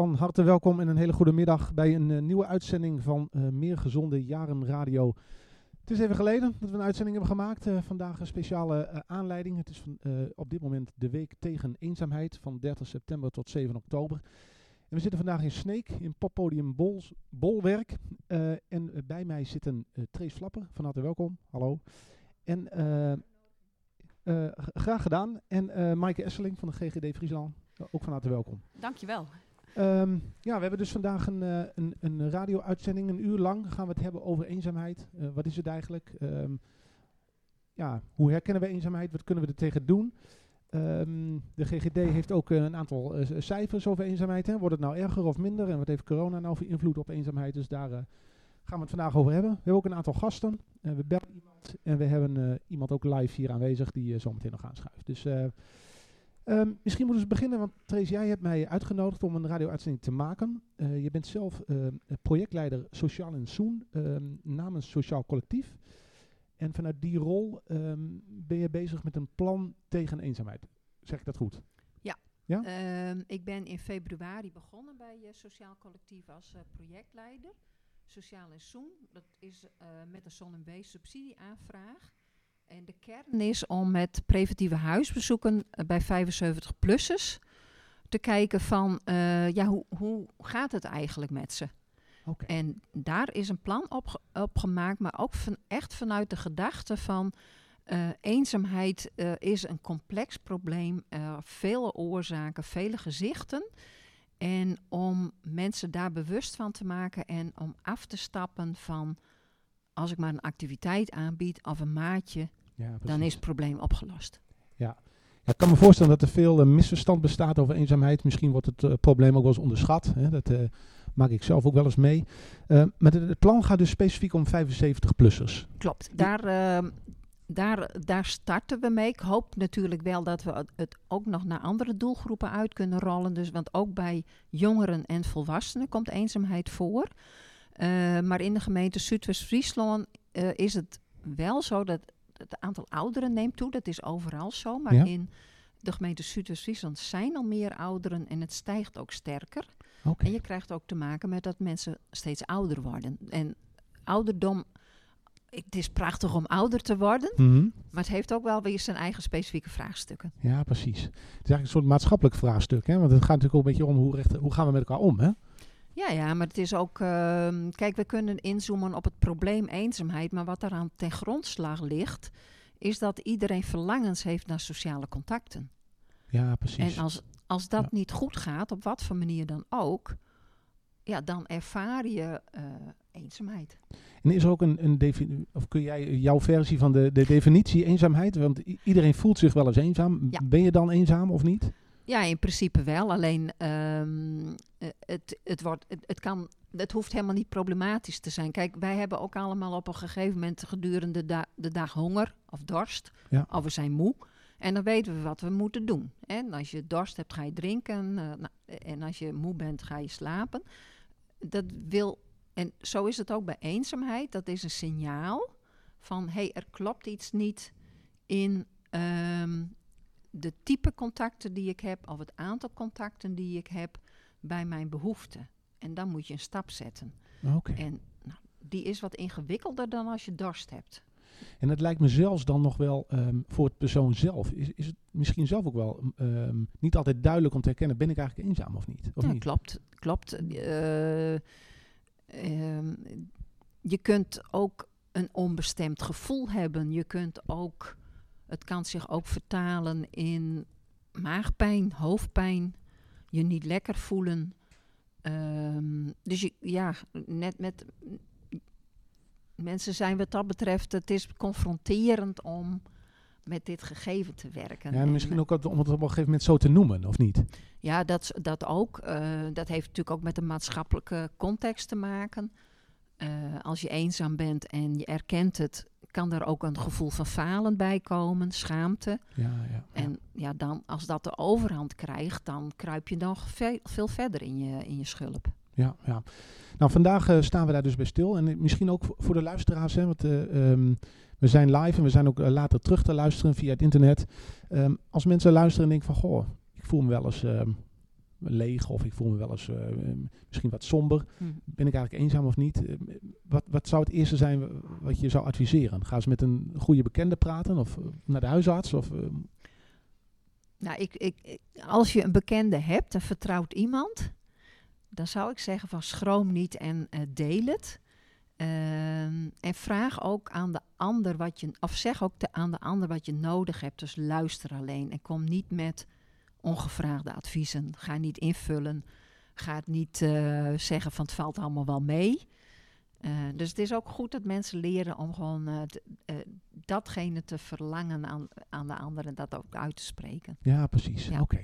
Van harte welkom en een hele goede middag bij een eh, nieuwe uitzending van eh, Meer Gezonde Jaren Radio. Het is even geleden dat we een uitzending hebben gemaakt. Eh, vandaag een speciale aanleiding. Het is op dit moment de week tegen eenzaamheid van 30 september tot 7 oktober. En we zitten vandaag in Sneek, in poppodium Bolwerk. En bij mij zit een uh, Trace Flapper. Van harte welkom. Hallo. En graag gedaan. En Maaike Esseling van de GGD Friesland. ook van harte welkom. Dankjewel. Ehm, ja, we hebben dus vandaag een, eh, een, een radio-uitzending. Een uur lang gaan we het hebben over eenzaamheid. Eh, wat is het eigenlijk? Ehm, ja, hoe herkennen we eenzaamheid? Wat kunnen we er tegen doen? Ehm, de GGD heeft ook eh, een aantal cijfers over eenzaamheid. Hè. Wordt het nou erger of minder? En wat heeft corona nou voor invloed op eenzaamheid? Dus daar gaan we het vandaag over hebben. We hebben ook een aantal gasten. En we bellen iemand. En we hebben iemand ook live hier aanwezig die uh, zo meteen nog aanschuift. Dus... eh, Ehm, misschien moeten we beginnen, want Trace, jij hebt mij uitgenodigd om een radio-uitzending te maken. Eh, je bent zelf eh, projectleider Sociaal in Soen ehm, namens Sociaal Collectief. En vanuit die rol ehm, ben je bezig met een plan tegen eenzaamheid. Zeg ik dat goed? Ja? Ehm, ik ben in februari begonnen bij eh, Sociaal Collectief als eh, projectleider. Sociaal in Soen, dat is met een zon- en subsidieaanvraag. En de kern is om met preventieve huisbezoeken eh, bij 75-plussers te kijken van, eh, ja, hoe, hoe gaat het eigenlijk met ze? En daar is een plan op, op gemaakt, maar ook van, echt vanuit de gedachte van eh, eenzaamheid is een complex probleem, vele oorzaken, vele gezichten. En om mensen daar bewust van te maken en om af te stappen van als ik maar een activiteit aanbied of een maatje, Ja, dan is het probleem opgelost. Ja, ik kan me voorstellen dat er veel eh, misverstand bestaat over eenzaamheid. Misschien wordt het eh, probleem ook wel eens onderschat. Hè. Dat eh, maak ik zelf ook wel eens mee. Maar het, plan gaat dus specifiek om 75-plussers. Klopt, daar, ehm, daar, daar starten we mee. Ik hoop natuurlijk wel dat we het- ook nog naar andere doelgroepen uit kunnen rollen. Dus, want ook bij jongeren en volwassenen komt eenzaamheid voor. Maar in de gemeente Zuidwest-Friesland is het wel zo dat het aantal ouderen neemt toe. Dat is overal zo. Maar Ja. in de gemeente Zuidwest-Friesland zijn al meer ouderen en het stijgt ook sterker. En je krijgt ook te maken met dat mensen steeds ouder worden. En ouderdom, het is prachtig om ouder te worden, Mhm. maar het heeft ook wel weer zijn eigen specifieke vraagstukken. Ja, precies. Het is eigenlijk een soort maatschappelijk vraagstuk. Hè? Want het gaat natuurlijk ook een beetje om hoe, recht, hoe gaan we met elkaar om. Hè? Ja, ja, maar het is ook, ehm, kijk, we kunnen inzoomen op het probleem eenzaamheid, maar wat eraan ten grondslag ligt, is dat iedereen verlangens heeft naar sociale contacten. Ja, precies. En als, als dat Ja. niet goed gaat, op wat voor manier dan ook, ja, dan ervaar je eh, eenzaamheid. En is er ook een, een definitie, of kun jij jouw versie van de, de definitie eenzaamheid? Want iedereen voelt zich wel eens eenzaam. Ja. Ben je dan eenzaam of niet? Ja, in principe wel. Alleen ehm, eh, het, het, wordt, het, het, kan, het hoeft helemaal niet problematisch te zijn. Kijk, wij hebben ook allemaal op een gegeven moment gedurende da- de dag honger of dorst. Ja. Of we zijn moe. En dan weten we wat we moeten doen. En als je dorst hebt, ga je drinken. eh, nou, en als je moe bent, ga je slapen. Dat wil, en zo is het ook bij eenzaamheid. Dat is een signaal van, hé, hey, er klopt iets niet in ehm, de type contacten die ik heb, of het aantal contacten die ik heb bij mijn behoeften. En dan moet je een stap zetten. En nou, die is wat ingewikkelder dan als je dorst hebt. En het lijkt me zelfs dan nog wel ehm, voor het persoon zelf. Is, is het misschien zelf ook wel ehm, niet altijd duidelijk om te herkennen, ben ik eigenlijk eenzaam of niet? Of ja, niet? klopt. klopt. Eh, ehm, je kunt ook een onbestemd gevoel hebben. Je kunt ook, het kan zich ook vertalen in maagpijn, hoofdpijn, je niet lekker voelen. Ehm, dus je, ja, net met mensen zijn wat dat betreft, het is confronterend om met dit gegeven te werken. Ja, en En, misschien ook om het op een gegeven moment zo te noemen, of niet? ja, dat, dat ook. Eh, dat heeft natuurlijk ook met de maatschappelijke context te maken. Eh, als je eenzaam bent en je erkent het, kan er ook een gevoel van falen bij komen, schaamte. Ja, ja. En ja, dan, als dat de overhand krijgt, dan kruip je nog veel, veel verder in je, in je schulp. Ja, ja. Nou, vandaag eh, staan we daar dus bij stil. En eh, misschien ook voor, de luisteraars, hè, want eh, ehm, we zijn live en we zijn ook later terug te luisteren via het internet. Ehm, als mensen luisteren en denken van, goh, ik voel me wel eens ehm, leeg of ik voel me wel eens eh, misschien wat somber. Hm. Ben ik eigenlijk eenzaam of niet? Eh, wat, wat zou het eerste zijn wat je zou adviseren? Ga eens met een goede bekende praten of eh, naar de huisarts? Of, Nou, ik, ik, als je een bekende hebt, een vertrouwd iemand, dan zou ik zeggen van schroom niet en deel het. Ehm, en vraag ook aan de ander wat je, of zeg ook te- aan de ander wat je nodig hebt. Dus luister alleen en kom niet met ongevraagde adviezen. Ga niet invullen. Ga het niet eh, zeggen van het valt allemaal wel mee. Eh, dus het is ook goed dat mensen leren om gewoon eh, t- datgene te verlangen aan, aan de ander en dat ook uit te spreken. ja, precies. Ja. Oké.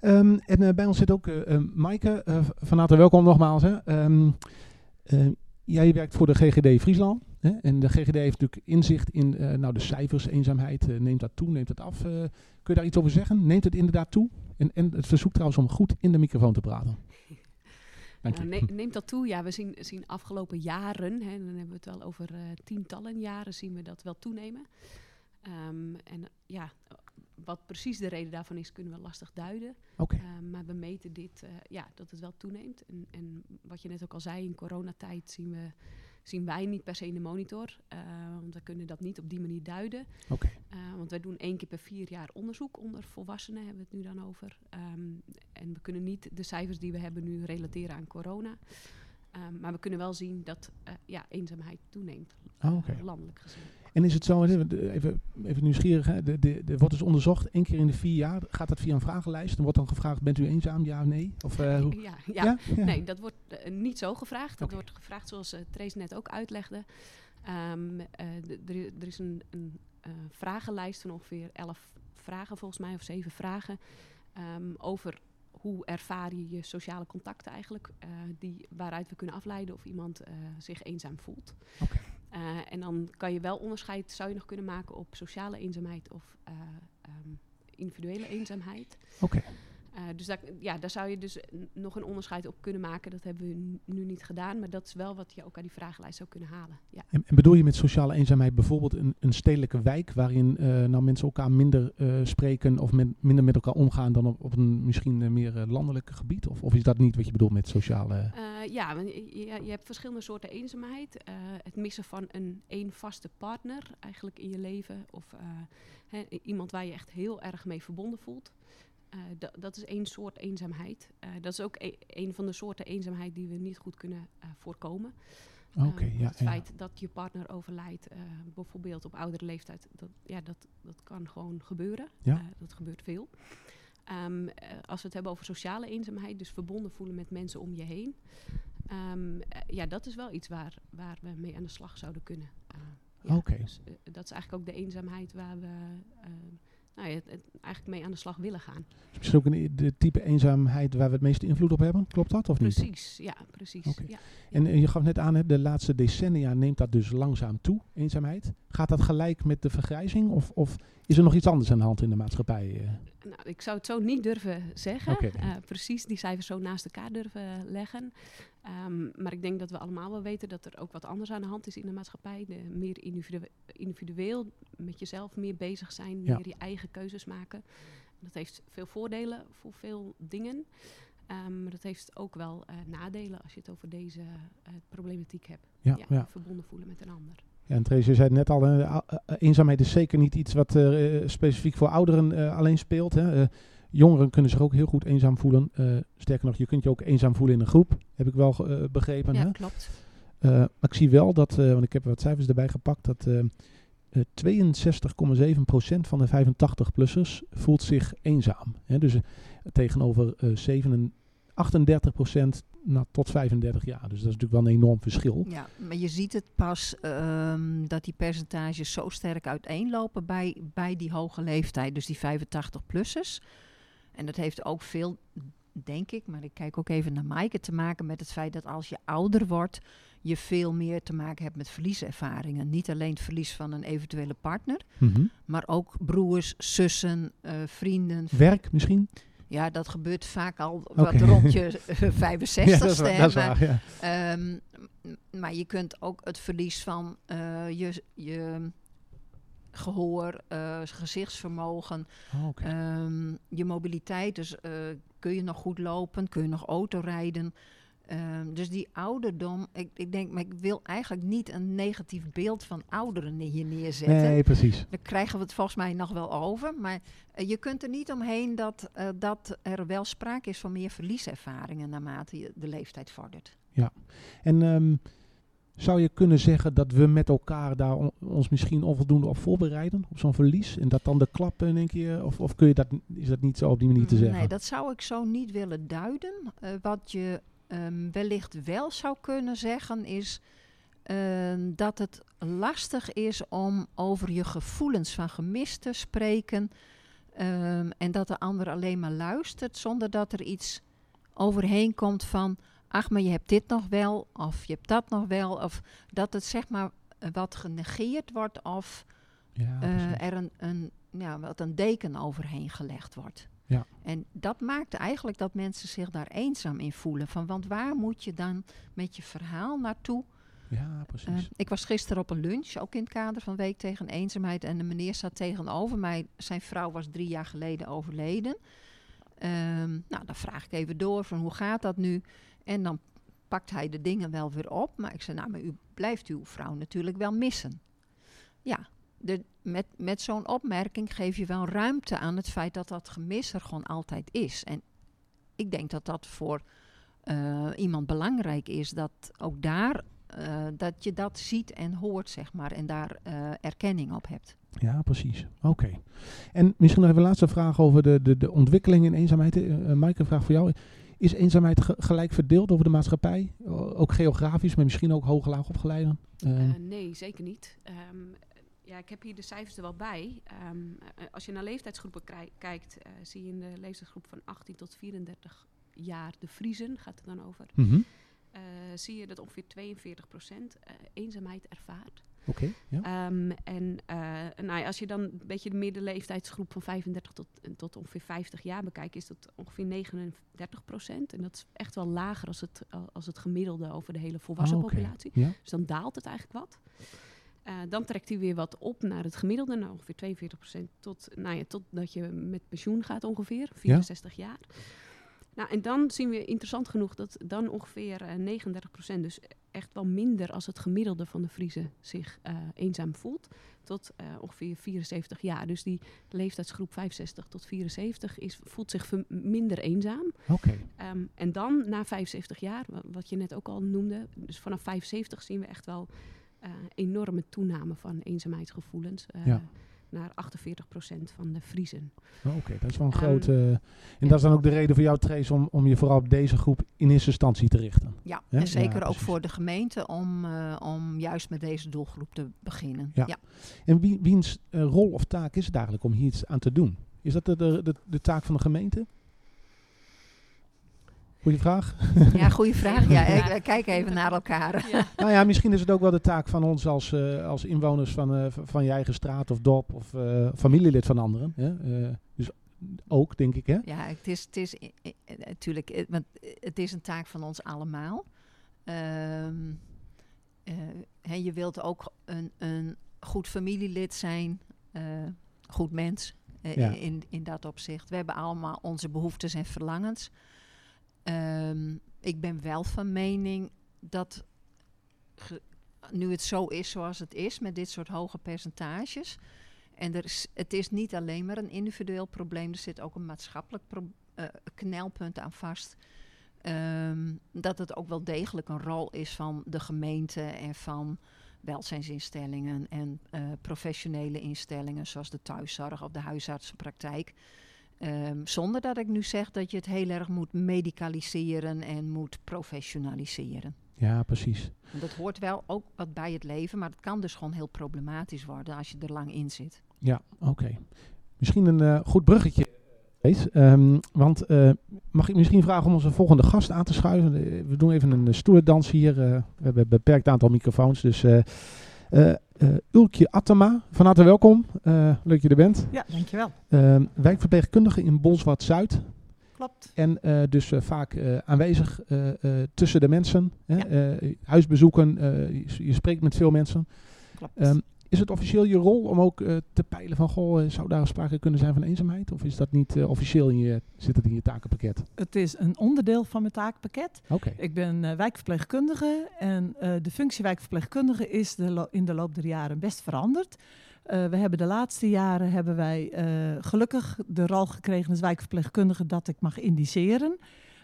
Ehm, en bij ons zit ook Maaike. van harte welkom nogmaals. Hè. Ehm, eh, jij werkt voor de GGD Friesland. Hè? En de GGD heeft natuurlijk inzicht in eh, nou, de cijfers, eenzaamheid. eh, neemt dat toe, neemt dat af. Eh, kun je daar iets over zeggen? Neemt het inderdaad toe? En, en het verzoek trouwens om goed in de microfoon te praten. Dank je. Nou, ne- neemt dat toe? Ja, we zien, zien afgelopen jaren, hè, dan hebben we het wel over tientallen jaren, zien we dat wel toenemen. Ehm, en ja, wat precies de reden daarvan is, kunnen we lastig duiden. Oké. Ehm, maar we meten dit, ja, dat het wel toeneemt. En, en wat je net ook al zei, in coronatijd zien, we, zien wij niet per se in de monitor. eh, want we kunnen dat niet op die manier duiden. Oké. Eh, want wij doen één keer per vier jaar onderzoek onder volwassenen, hebben we het nu dan over. Ehm, en we kunnen niet de cijfers die we hebben nu relateren aan corona. Ehm, maar we kunnen wel zien dat eh, ja, eenzaamheid toeneemt, oké. landelijk gezien. En is het zo, de- even, even nieuwsgierig, hè, de, de, de wordt dus onderzocht één keer in de vier jaar. Gaat dat via een vragenlijst? En wordt dan gevraagd, bent u eenzaam, ja of nee? Of, eh, hoe? Ja, ja, Ja? Ja. nee, dat wordt eh, niet zo gevraagd. Dat wordt gevraagd zoals uh, Trace net ook uitlegde. Ehm, eh, er is een, een eh, vragenlijst van ongeveer elf vragen volgens mij, of zeven vragen, ehm, over hoe ervaar je je sociale contacten eigenlijk, eh, die, waaruit we kunnen afleiden of iemand eh, zich eenzaam voelt. Oké. Eh, en dan kan je wel onderscheid, zou je nog kunnen maken op sociale eenzaamheid of eh, ehm, individuele eenzaamheid. Oké. Eh, dus daar, ja, daar zou je dus nog een onderscheid op kunnen maken. Dat hebben we nu niet gedaan, maar dat is wel wat je ook uit die vragenlijst zou kunnen halen. Ja. En, en bedoel je met sociale eenzaamheid bijvoorbeeld een, een stedelijke wijk waarin eh, nou mensen elkaar minder eh, spreken of men, minder met elkaar omgaan dan op, op een misschien meer landelijk gebied? Of, of is dat niet wat je bedoelt met sociale... Ja, je, je- hebt verschillende soorten eenzaamheid. Het missen van een één vaste partner eigenlijk in je leven. Of iemand waar je echt heel erg mee verbonden voelt. Eh, da- dat is één soort eenzaamheid. Eh, dat is ook e- een van de soorten eenzaamheid die we niet goed kunnen eh, voorkomen. Oké, Ehm, ja. het ja. feit dat je partner overlijdt, bijvoorbeeld op oudere leeftijd, dat, ja, dat, dat kan gewoon gebeuren. Ja. Dat gebeurt veel. Ehm, eh, als we het hebben over sociale eenzaamheid, dus verbonden voelen met mensen om je heen. ehm, eh, ja, dat is wel iets waar, waar we mee aan de slag zouden kunnen. Oké. dus, dat is eigenlijk ook de eenzaamheid waar we nou ja, eigenlijk mee aan de slag willen gaan. Is het ook een, de type eenzaamheid waar we het meeste invloed op hebben? Klopt dat of niet? Precies, ja, precies. Ja. En eh, je gaf net aan, hè, de laatste decennia neemt dat dus langzaam toe, eenzaamheid. Gaat dat gelijk met de vergrijzing of, of is er nog iets anders aan de hand in de maatschappij? eh? Nou, ik zou het zo niet durven zeggen. Eh, precies die cijfers zo naast elkaar durven leggen. Ehm, maar ik denk dat we allemaal wel weten dat er ook wat anders aan de hand is in de maatschappij. De meer individu- individueel met jezelf meer bezig zijn, Ja. meer je eigen keuzes maken. Dat heeft veel voordelen voor veel dingen. Ehm, maar dat heeft ook wel eh, nadelen als je het over deze eh, problematiek hebt. Ja, ja. Verbonden voelen met een ander. Ja, en Trace, je zei het net al, eenzaamheid is zeker niet iets wat eh, specifiek voor ouderen alleen speelt. Hè. Jongeren kunnen zich ook heel goed eenzaam voelen. Eh, sterker nog, je kunt je ook eenzaam voelen in een groep, heb ik wel eh, begrepen. Ja, hè. klopt. Eh, maar ik zie wel dat, want ik heb wat cijfers erbij gepakt, dat eh, eh, 62,7% van de 85-plussers voelt zich eenzaam. Hè. Dus tegenover eh 7, 38% nou, tot 35 jaar. Dus dat is natuurlijk wel een enorm verschil. Ja, maar je ziet het pas ehm, dat die percentages zo sterk uiteenlopen bij, bij die hoge leeftijd, dus die 85-plussers. En dat heeft ook veel, denk ik, maar ik kijk ook even naar Maaike, te maken met het feit dat als je ouder wordt, je veel meer te maken hebt met verlieservaringen. Niet alleen het verlies van een eventuele partner, Mhm. maar ook broers, zussen, eh, vrienden. Werk misschien? Ja, dat gebeurt vaak al wat rond je 65ste. ja, dat is, waar, dat is maar- waar, ja. Maar je kunt ook het verlies van eh, je, je gehoor, eh, gezichtsvermogen, Oh, ehm, je mobiliteit. Dus eh, kun je nog goed lopen, kun je nog auto rijden. Ehm, dus die ouderdom, ik, ik denk, maar ik wil eigenlijk niet een negatief beeld van ouderen hier neerzetten. nee, precies. Daar krijgen we het volgens mij nog wel over. Maar eh, je kunt er niet omheen dat, dat er wel sprake is van meer verlieservaringen naarmate je de leeftijd vordert. En ehm, zou je kunnen zeggen dat we met elkaar daar on- ons misschien onvoldoende op voorbereiden, op zo'n verlies? En dat dan de klap in één keer, of, of kun je dat, is dat niet zo op die manier te zeggen? Nee, dat zou ik zo niet willen duiden. Eh, wat je ehm, wellicht wel zou kunnen zeggen is ehm, dat het lastig is om over je gevoelens van gemis te spreken. ehm, en dat de ander alleen maar luistert zonder dat er iets overheen komt van... ach, maar je hebt dit nog wel, of je hebt dat nog wel. Of dat het zeg maar wat genegeerd wordt of ja, eh, er een, een, ja, wat een deken overheen gelegd wordt. Ja. En dat maakt eigenlijk dat mensen zich daar eenzaam in voelen. Van, want waar moet je dan met je verhaal naartoe? ja, precies. Eh, ik was gisteren op een lunch, ook in het kader van Week tegen Eenzaamheid. En de meneer zat tegenover mij. Zijn vrouw was drie jaar geleden overleden. Ehm, nou, dan vraag ik even door van hoe gaat dat nu? En dan pakt hij de dingen wel weer op. Maar ik zei, nou, maar u blijft uw vrouw natuurlijk wel missen. Ja, de, met, met zo'n opmerking geef je wel ruimte aan het feit dat dat gemis er gewoon altijd is. En ik denk dat dat voor eh, iemand belangrijk is, dat ook daar, eh, dat je dat ziet en hoort, zeg maar, en daar eh, erkenning op hebt. Ja, precies. Oké. En misschien nog even een laatste vraag over de, de, de ontwikkeling in eenzaamheid. Maaike, een vraag voor jou. Is eenzaamheid ge- gelijk verdeeld over de maatschappij? O- ook geografisch, maar misschien ook hoog laag opgeleiden? Uh, Uh, nee, zeker niet. Um, ja, ik heb hier de cijfers er wel bij. Um, als je naar leeftijdsgroepen kijkt, uh, zie je in de leeftijdsgroep van 18 tot 34 jaar de Friezen, gaat het dan over. mm -hmm. uh, zie je dat ongeveer 42 procent uh, eenzaamheid ervaart. Oké. Okay, ja. um, en uh, nou ja, als je dan een beetje de middenleeftijdsgroep van 35 tot, tot ongeveer 50 jaar bekijkt, is dat ongeveer 39 procent. En dat is echt wel lager als het, als het gemiddelde over de hele volwassen okay. populatie. Ja. Dus dan daalt het eigenlijk wat. Uh, dan trekt hij weer wat op naar het gemiddelde, nou ongeveer 42 procent, tot, nou ja, totdat je met pensioen gaat ongeveer, 64 ja. jaar. Nou, en dan zien we interessant genoeg dat dan ongeveer uh, 39 procent, dus echt wel minder als het gemiddelde van de Friese zich uh, eenzaam voelt, tot uh, ongeveer 74 jaar. Dus die leeftijdsgroep 65 tot 74 is, voelt zich minder eenzaam. Oké. Okay. Um, en dan na 75 jaar, wat je net ook al noemde, dus vanaf 75 zien we echt wel uh, enorme toename van eenzaamheidsgevoelens. Ja. Naar 48% van de Friezen. Oh, Oké, okay. dat is wel een um, grote. Uh, en ja. dat is dan ook de reden voor jou, Trace, om, om je vooral op deze groep in eerste instantie te richten. Ja, ja? en zeker ja, ook voor de gemeente om, uh, om juist met deze doelgroep te beginnen. Ja. ja. En wie, wiens uh, rol of taak is het eigenlijk om hier iets aan te doen? Is dat de, de, de, de taak van de gemeente? Goeie vraag. Ja, goede vraag. Ja, ik, kijk even naar elkaar. Ja. nou ja, misschien is het ook wel de taak van ons als, uh, als inwoners van, uh, van je eigen straat of dorp of uh, familielid van anderen. Hè? dus ook, denk ik, hè? Ja, het is, het is natuurlijk, want het is een taak van ons allemaal. Um, he, je wilt ook een, een goed familielid zijn, goed mens ja. in, in dat opzicht. We hebben allemaal onze behoeftes en verlangens. Um, ik ben wel van mening dat nu het zo is zoals het is, met dit soort hoge percentages. En er is, het is niet alleen maar een individueel probleem, er zit ook een maatschappelijk uh, knelpunt aan vast. Um, dat het ook wel degelijk een rol is van de gemeente en van welzijnsinstellingen en uh, professionele instellingen zoals de thuiszorg of de huisartsenpraktijk. Um, zonder dat ik nu zeg dat je het heel erg moet medicaliseren en moet professionaliseren. Ja, precies. En dat hoort wel ook wat bij het leven, maar het kan dus gewoon heel problematisch worden als je er lang in zit. Ja, oké. Okay. Misschien een uh, goed bruggetje. Um, want uh, mag ik misschien vragen om onze volgende gast aan te schuiven? We doen even een stoelendans hier. Uh, we hebben een beperkt aantal microfoons, dus... Uh, Ulkje Attema, van harte welkom. leuk dat je er bent. Ja, dankjewel. wijkverpleegkundige in Bolsward-Zuid. Klopt. En uh, dus vaak aanwezig tussen de mensen. Hè? Ja. huisbezoeken, je, je, spreekt met veel mensen. Klopt. Um, is het officieel je rol om ook eh, te peilen van, goh, eh, zou daar sprake kunnen zijn van eenzaamheid? Of is dat niet eh, officieel in je, zit het in je takenpakket? Het is een onderdeel van mijn taakpakket. Oké. Ik ben wijkverpleegkundige en de functie wijkverpleegkundige is de in de loop der jaren best veranderd. We hebben de laatste jaren hebben wij gelukkig de rol gekregen als wijkverpleegkundige dat ik mag indiceren.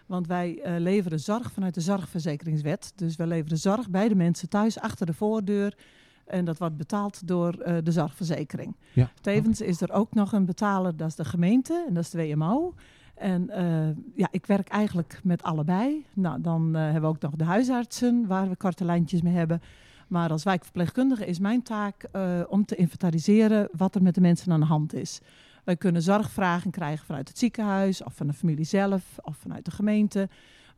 Want wij leveren zorg vanuit de zorgverzekeringswet. Dus wij leveren zorg bij de mensen thuis achter de voordeur. En dat wordt betaald door eh, de zorgverzekering. Ja. Tevens is er ook nog een betaler, dat is de gemeente en dat is de WMO. En eh, ja, ik werk eigenlijk met allebei. Nou, dan eh, hebben we ook nog de huisartsen, waar we korte lijntjes mee hebben. Maar als wijkverpleegkundige is mijn taak om te inventariseren wat er met de mensen aan de hand is. Wij kunnen zorgvragen krijgen vanuit het ziekenhuis, of van de familie zelf, of vanuit de gemeente.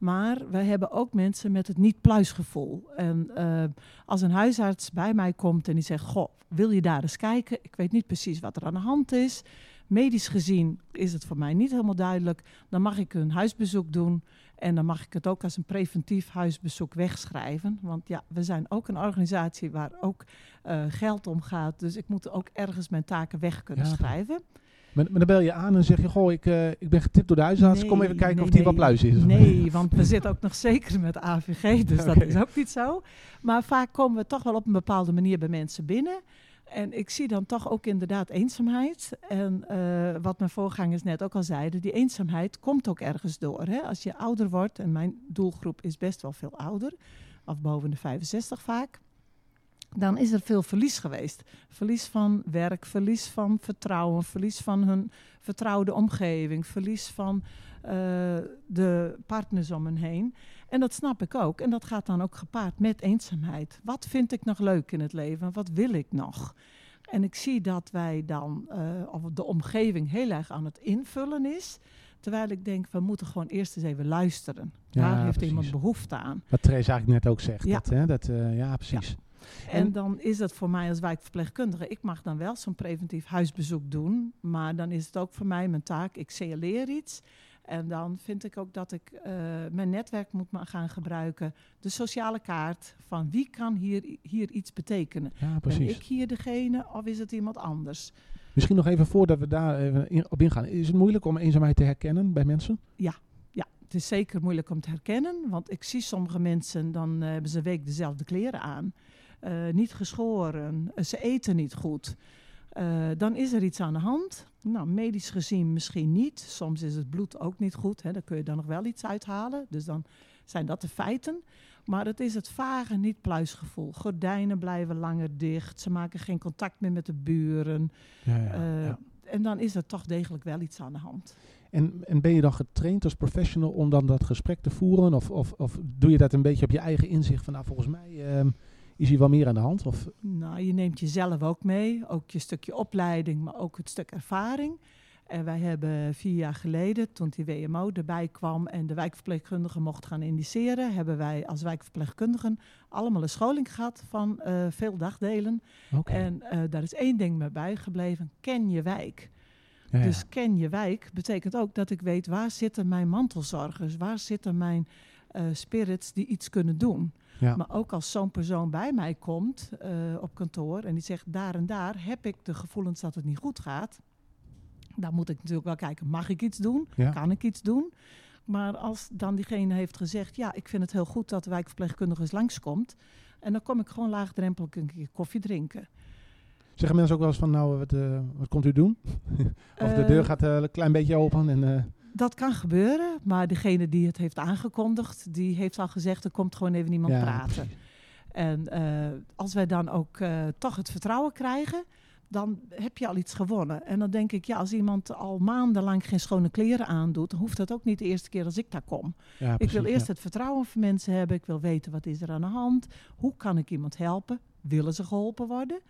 Maar we hebben ook mensen met het niet-pluisgevoel. En eh, als een huisarts bij mij komt en die zegt: Goh, wil je daar eens kijken? Ik weet niet precies wat er aan de hand is. Medisch gezien is het voor mij niet helemaal duidelijk. Dan mag ik een huisbezoek doen. En dan mag ik het ook als een preventief huisbezoek wegschrijven. Want ja, we zijn ook een organisatie waar ook eh, geld om gaat. Dus ik moet ook ergens mijn taken weg kunnen Ja, schrijven. Maar, maar dan bel je aan en zeg je, goh, ik, eh, ik ben getipt door de huisarts. Kom even kijken nee, of die wat pluis is. Nee, want we zitten ook nog zeker met AVG, dus dat is ook niet zo. Maar vaak komen we toch wel op een bepaalde manier bij mensen binnen. En ik zie dan toch ook inderdaad eenzaamheid. En eh, wat mijn voorgangers net ook al zeiden, die eenzaamheid komt ook ergens door. Hè? Als je ouder wordt, en mijn doelgroep is best wel veel ouder, of boven de 65 vaak, dan is er veel verlies geweest. Verlies van werk, verlies van vertrouwen, verlies van hun vertrouwde omgeving, verlies van eh, de partners om hen heen. En dat snap ik ook. En dat gaat dan ook gepaard met eenzaamheid. Wat vind ik nog leuk in het leven? Wat wil ik nog? En ik zie dat wij dan, eh, of de omgeving heel erg aan het invullen is. Terwijl ik denk, we moeten gewoon eerst eens even luisteren. Ja, Waar heeft precies. iemand behoefte aan? Wat Therese eigenlijk net ook zegt. Ja. Dat, hè, dat, eh, ja, precies. En, En- dan is het voor mij als wijkverpleegkundige, ik mag dan wel zo'n preventief huisbezoek doen, maar dan is het ook voor mij mijn taak, ik signaleer iets. En dan vind ik ook dat ik eh, mijn netwerk moet gaan gebruiken. De sociale kaart van wie kan hier, hier iets betekenen. Ja, Ben ik hier degene of is het iemand anders? Misschien nog even voordat we daar even in- op ingaan. Is het moeilijk om eenzaamheid te herkennen bij mensen? Ja, het is zeker moeilijk om te herkennen, want ik zie sommige mensen, dan eh, hebben ze een week dezelfde kleren aan. Eh, niet geschoren, eh, ze eten niet goed. Eh, dan is er iets aan de hand. Nou, medisch gezien misschien niet. Soms is het bloed ook niet goed. Hè. Daar kun je dan nog wel iets uithalen. Dus dan zijn dat de feiten. Maar het is het vage niet-pluisgevoel. Gordijnen blijven langer dicht. Ze maken geen contact meer met de buren. Ja, ja, ja. En dan is er toch degelijk wel iets aan de hand. En, en ben je dan getraind als professional om dan dat gesprek te voeren? Of, of, of doe je dat een beetje op je eigen inzicht van, nou, volgens mij ehm, is hier wel meer aan de hand? Of, Nou, je neemt jezelf ook mee, ook je stukje opleiding, maar ook het stuk ervaring. En wij hebben vier jaar geleden, toen die WMO erbij kwam en de wijkverpleegkundige mocht gaan indiceren, hebben wij als wijkverpleegkundigen allemaal een scholing gehad van eh, veel dagdelen. Oké. En eh, daar is één ding mee bijgebleven, ken je wijk. Ja, ja. Dus ken je wijk betekent ook dat ik weet waar zitten mijn mantelzorgers, waar zitten mijn eh, spirits die iets kunnen doen. Ja. Maar ook als zo'n persoon bij mij komt eh, op kantoor en die zegt daar en daar heb ik de gevoelens dat het niet goed gaat. Dan moet ik natuurlijk wel kijken, mag ik iets doen? Ja. Kan ik iets doen? Maar als dan diegene heeft gezegd, ja, ik vind het heel goed dat de wijkverpleegkundige eens langskomt. En dan kom ik gewoon laagdrempelig een keer koffie drinken. Zeggen mensen ook wel eens van, nou, wat, eh, wat komt u doen? of de deur gaat eh, een klein beetje open en... Dat kan gebeuren, maar degene die het heeft aangekondigd, die heeft al gezegd, er komt gewoon even niemand ja, praten. En eh, als wij dan ook eh, toch het vertrouwen krijgen, dan heb je al iets gewonnen. En dan denk ik, ja, als iemand al maandenlang geen schone kleren aandoet, dan hoeft dat ook niet de eerste keer als ik daar kom. Ja, ik wil eerst ja. het vertrouwen van mensen hebben. Ik wil weten wat is er aan de hand. Hoe kan ik iemand helpen? Willen ze geholpen worden?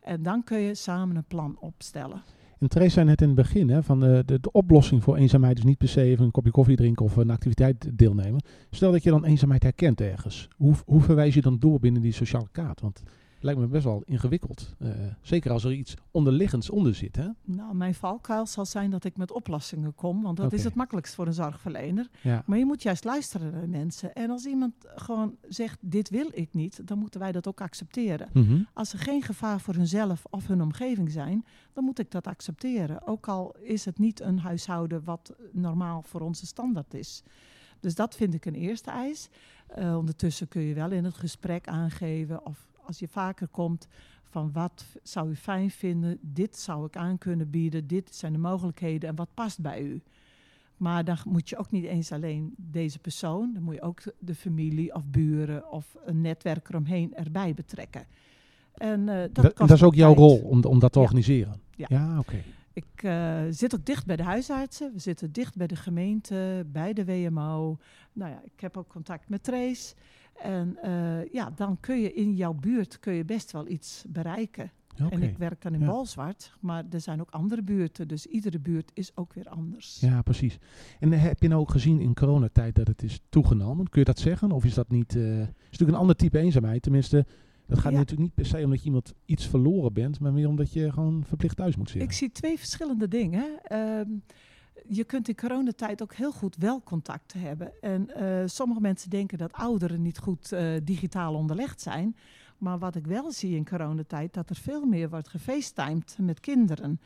En dan kun je samen een plan opstellen. En Therese zei net in het begin, hè, van de, de, de oplossing voor eenzaamheid is niet per se even een kopje koffie drinken of een activiteit deelnemen. Stel dat je dan eenzaamheid herkent ergens. Hoe, hoe verwijs je dan door binnen die sociale kaart? Want Lijkt me best wel ingewikkeld. Eh, zeker als er iets onderliggends onder zit, hè? Nou, mijn valkuil zal zijn dat ik met oplossingen kom, want dat is het makkelijkst voor een zorgverlener. Ja. Maar je moet juist luisteren naar mensen. En als iemand gewoon zegt, dit wil ik niet, dan moeten wij dat ook accepteren. Mhm. Als er geen gevaar voor hunzelf of hun omgeving zijn, dan moet ik dat accepteren. Ook al is het niet een huishouden wat normaal voor onze standaard is. Dus dat vind ik een eerste eis. Eh, ondertussen kun je wel in het gesprek aangeven, of als je vaker komt, van wat zou u fijn vinden, dit zou ik aan kunnen bieden, dit zijn de mogelijkheden en wat past bij u. Maar dan moet je ook niet eens alleen deze persoon, dan moet je ook de familie of buren of een netwerk eromheen erbij betrekken. En eh, dat, Dat, is ook jouw tijd. rol om, om dat te Ja. organiseren. Ja. oké. Ik eh, zit ook dicht bij de huisartsen. We zitten dicht bij de gemeente, bij de WMO. Nou ja, ik heb ook contact met Trace. En eh, ja, dan kun je in jouw buurt kun je best wel iets bereiken. En ik werk dan in Ja. Maar er zijn ook andere buurten. Dus iedere buurt is ook weer anders. Ja, precies. En eh, heb je nou ook gezien in coronatijd dat het is toegenomen? Kun je dat zeggen? Of is dat niet... eh is natuurlijk een ander type eenzaamheid. Tenminste, dat gaat Ja. natuurlijk niet per se omdat je iemand iets verloren bent, maar meer omdat je gewoon verplicht thuis moet zitten. Ik zie twee verschillende dingen. Ehm, je kunt in coronatijd ook heel goed wel contact hebben. En eh, sommige mensen denken dat ouderen niet goed eh, digitaal onderlegd zijn. Maar wat ik wel zie in coronatijd, dat er veel meer wordt gefacetimed met kinderen.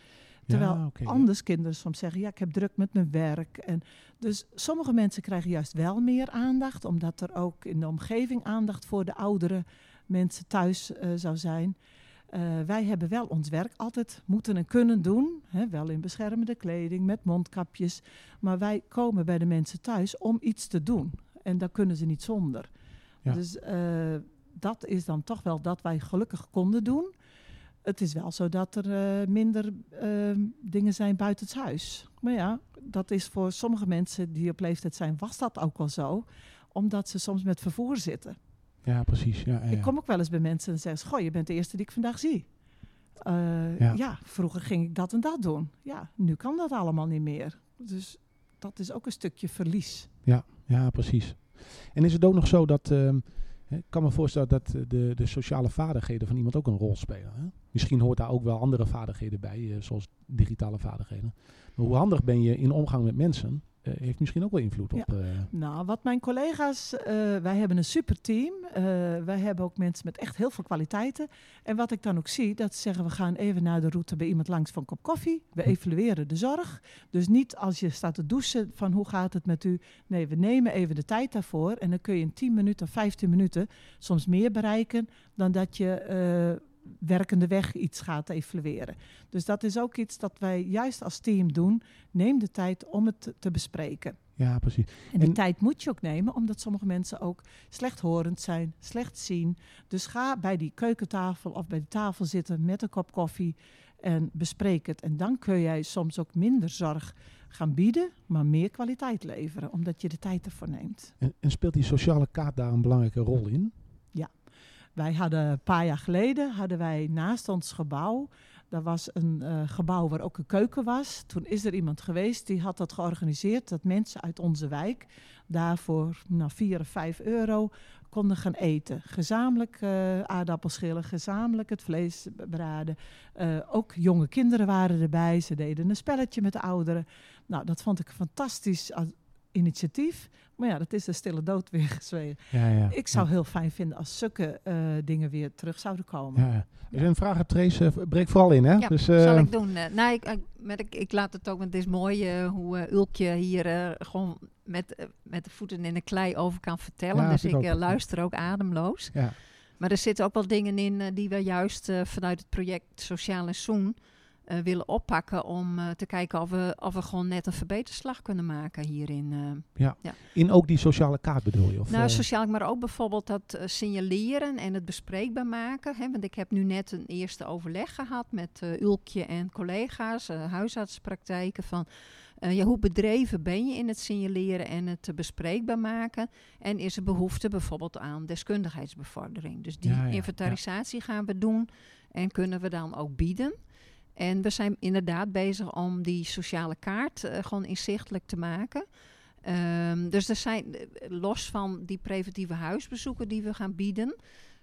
Terwijl ja, oké, ja. anders kinderen soms zeggen, ja, ik heb druk met mijn werk. En dus sommige mensen krijgen juist wel meer aandacht, omdat er ook in de omgeving aandacht voor de oudere mensen thuis eh, zou zijn. Eh, wij hebben wel ons werk altijd moeten en kunnen doen. Hè, wel in beschermende kleding, met mondkapjes. Maar wij komen bij de mensen thuis om iets te doen. En daar kunnen ze niet zonder. Ja. Dus eh, dat is dan toch wel dat wij gelukkig konden doen. Het is wel zo dat er eh, minder dingen zijn buiten het huis. Maar ja, dat is voor sommige mensen die op leeftijd zijn, was dat ook al zo. Omdat ze soms met vervoer zitten. Ja, precies. Ja, ja, Ik ja. kom ook wel eens bij mensen en zeggen ze, goh, je bent de eerste die ik vandaag zie. Eh, Ja. ja. vroeger ging ik dat en dat doen. Ja, nu kan dat allemaal niet meer. Dus dat is ook een stukje verlies. Ja, precies. En is het ook nog zo dat... ehm, ik kan me voorstellen dat de, de sociale vaardigheden van iemand ook een rol spelen. Hè? Misschien hoort daar ook wel andere vaardigheden bij, eh, zoals digitale vaardigheden. Maar hoe handig ben je in omgang met mensen, eh, heeft misschien ook wel invloed Ja. op... eh, Nou, wat mijn collega's, eh, wij hebben een super team. Wij hebben ook mensen met echt heel veel kwaliteiten. En wat ik dan ook zie, dat ze zeggen we gaan even naar de route bij iemand langs een kop koffie. We Hm. evalueren de zorg. Dus niet als je staat te douchen van hoe gaat het met u. Nee, we nemen even de tijd daarvoor. En dan kun je in 10 minuten of 15 minuten soms meer bereiken dan dat je werkende weg iets gaat evalueren. Dus dat is ook iets dat wij juist als team doen. Neem de tijd om het te- bespreken. ja, precies. En die En- tijd moet je ook nemen, omdat sommige mensen ook slechthorend zijn, slecht zien. Dus ga bij die keukentafel of bij de tafel zitten met een kop koffie en bespreek het. En dan kun jij soms ook minder zorg gaan bieden, maar meer kwaliteit leveren, omdat je de tijd ervoor neemt. En, en speelt die sociale kaart daar een belangrijke rol in? Wij hadden een paar jaar geleden hadden wij naast ons gebouw. Daar was een eh, gebouw waar ook een keuken was. Toen is er iemand geweest die had dat georganiseerd. Dat mensen uit onze wijk daarvoor nou, 4 of 5 euro konden gaan eten. Gezamenlijk eh aardappelschillen, gezamenlijk het vlees braden. Eh, ook jonge kinderen waren erbij. Ze deden een spelletje met de ouderen. Nou, dat vond ik fantastisch initiatief. Maar ja, dat is de stille dood weer gezwegen. Ja, ja. Ik zou heel fijn vinden als zulke eh, dingen weer terug zouden komen. Ja. Als je een vraag hebt, Trace, eh, breek vooral in, hè? Ja, dus, zal eh, ik doen. Nou, ik, ik, met, ik, ik laat het ook, want het is mooi hoe Ulkje hier eh, gewoon met, met de voeten in de klei over kan vertellen. Ja, dus ik ik ook. luister ook ademloos. ja. Maar er zitten ook wel dingen in die we juist vanuit het project Sociaal en Soen willen oppakken om eh, te kijken of we, of we gewoon net een verbeterslag kunnen maken hierin. eh. In ook die sociale kaart bedoel je? Of, nou, eh, sociaal, maar ook bijvoorbeeld dat eh, signaleren en het bespreekbaar maken. Hè? Want ik heb nu net een eerste overleg gehad met eh, Ulkje en collega's, eh, huisartspraktijken, van eh, ja, hoe bedreven ben je in het signaleren en het eh, bespreekbaar maken? En is er behoefte bijvoorbeeld aan deskundigheidsbevordering? Dus die Ja, ja, ja. inventarisatie gaan we doen en kunnen we dan ook bieden. En we zijn inderdaad bezig om die sociale kaart eh, gewoon inzichtelijk te maken. Ehm, dus er zijn, eh, los van die preventieve huisbezoeken die we gaan bieden,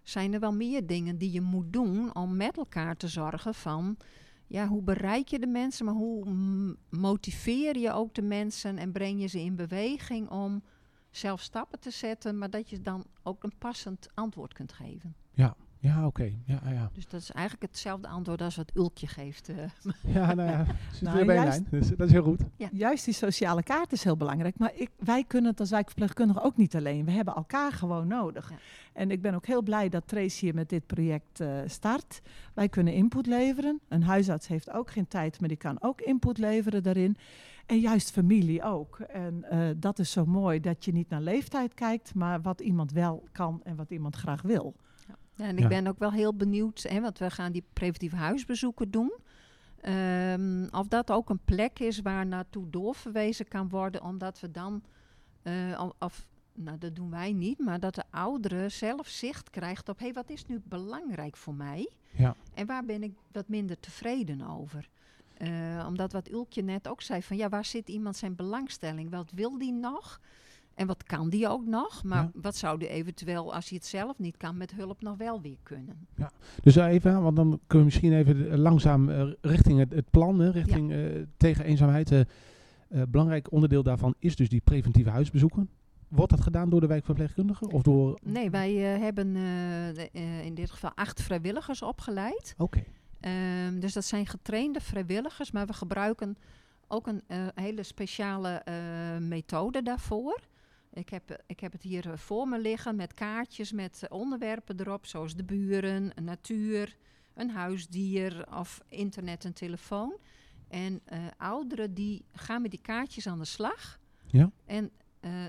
zijn er wel meer dingen die je moet doen om met elkaar te zorgen van, ja, hoe bereik je de mensen, maar hoe motiveer je ook de mensen en breng je ze in beweging om zelf stappen te zetten, maar dat je dan ook een passend antwoord kunt geven. Ja, oké. Ja, ja. Dus dat is eigenlijk hetzelfde antwoord als wat Ulkje geeft. eh. Ja, nou ja, zit Nou, weer bij een juist- lijn. Dus dat is heel goed. Juist die sociale kaart is heel belangrijk. Maar ik, wij kunnen het als wijkverpleegkundigen ook niet alleen. We hebben elkaar gewoon nodig. Ja. En ik ben ook heel blij dat Trace hier met dit project eh, start. Wij kunnen input leveren. Een huisarts heeft ook geen tijd, maar die kan ook input leveren daarin. En juist familie ook. En eh, dat is zo mooi dat je niet naar leeftijd kijkt, maar wat iemand wel kan en wat iemand graag wil. Ja, en ik Ja. ben ook wel heel benieuwd, hè, want we gaan die preventieve huisbezoeken doen. Ehm, of dat ook een plek is waar naartoe doorverwezen kan worden, omdat we dan, eh, of- nou dat doen wij niet, maar dat de oudere zelf zicht krijgt op, hé, hey, wat is nu belangrijk voor mij? Ja. En waar ben ik wat minder tevreden over? Eh, omdat wat Ulkje net ook zei, van ja, waar zit iemand zijn belangstelling? Wat wil die nog? En wat kan die ook nog? Maar Ja. wat zou die eventueel, als hij het zelf niet kan, met hulp nog wel weer kunnen? Dus even, want dan kunnen we misschien even langzaam eh, richting het, het plan, hè, richting eh, tegen eenzaamheid. eh, belangrijk onderdeel daarvan is dus die preventieve huisbezoeken. Wordt dat gedaan door de wijkverpleegkundige? Of door... Nee, wij hebben in dit geval acht vrijwilligers opgeleid. Oké. Ehm, dus dat zijn getrainde vrijwilligers, maar we gebruiken ook een hele speciale methode daarvoor. Ik heb, eh, ik heb het hier eh, voor me liggen met kaartjes met eh, onderwerpen erop, zoals de buren, natuur, een huisdier of internet en telefoon. En ouderen die gaan met die kaartjes aan de slag. Ja. En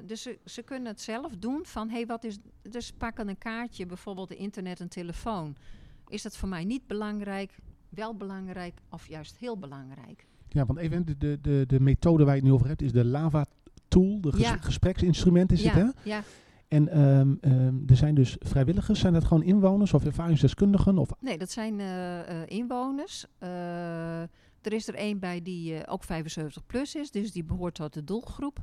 dus ze, ze kunnen het zelf doen van, hé, hey, wat is... Dus pakken een kaartje, bijvoorbeeld de internet en telefoon. Is dat voor mij niet belangrijk, wel belangrijk of juist heel belangrijk? Ja, want even, de, de, de, de methode waar je het nu over hebt is de Lava Tool, de ges- Ja. gespreksinstrument is ja, het hè? ja, En ehm, ehm, er zijn dus vrijwilligers, zijn dat gewoon inwoners of ervaringsdeskundigen? Of, nee, dat zijn eh, eh, inwoners. Eh, er is er één bij die ook 75 plus is, dus die behoort tot de doelgroep.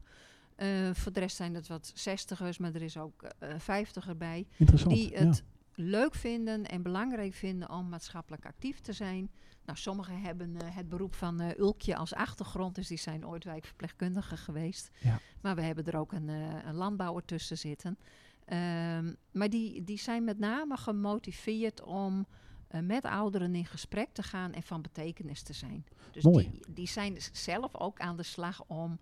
Voor de rest zijn het wat zestigers, maar er is ook eh 50 bij. interessant. die het leuk vinden en belangrijk vinden om maatschappelijk actief te zijn. Nou, sommigen hebben eh, het beroep van eh, Ulkje als achtergrond, dus die zijn ooit wijkverpleegkundige geweest. Ja. Maar we hebben er ook een, eh, een landbouwer tussen zitten. Ehm, maar die, die zijn met name gemotiveerd om met ouderen in gesprek te gaan en van betekenis te zijn. Dus Mooi. Die, die zijn zelf ook aan de slag om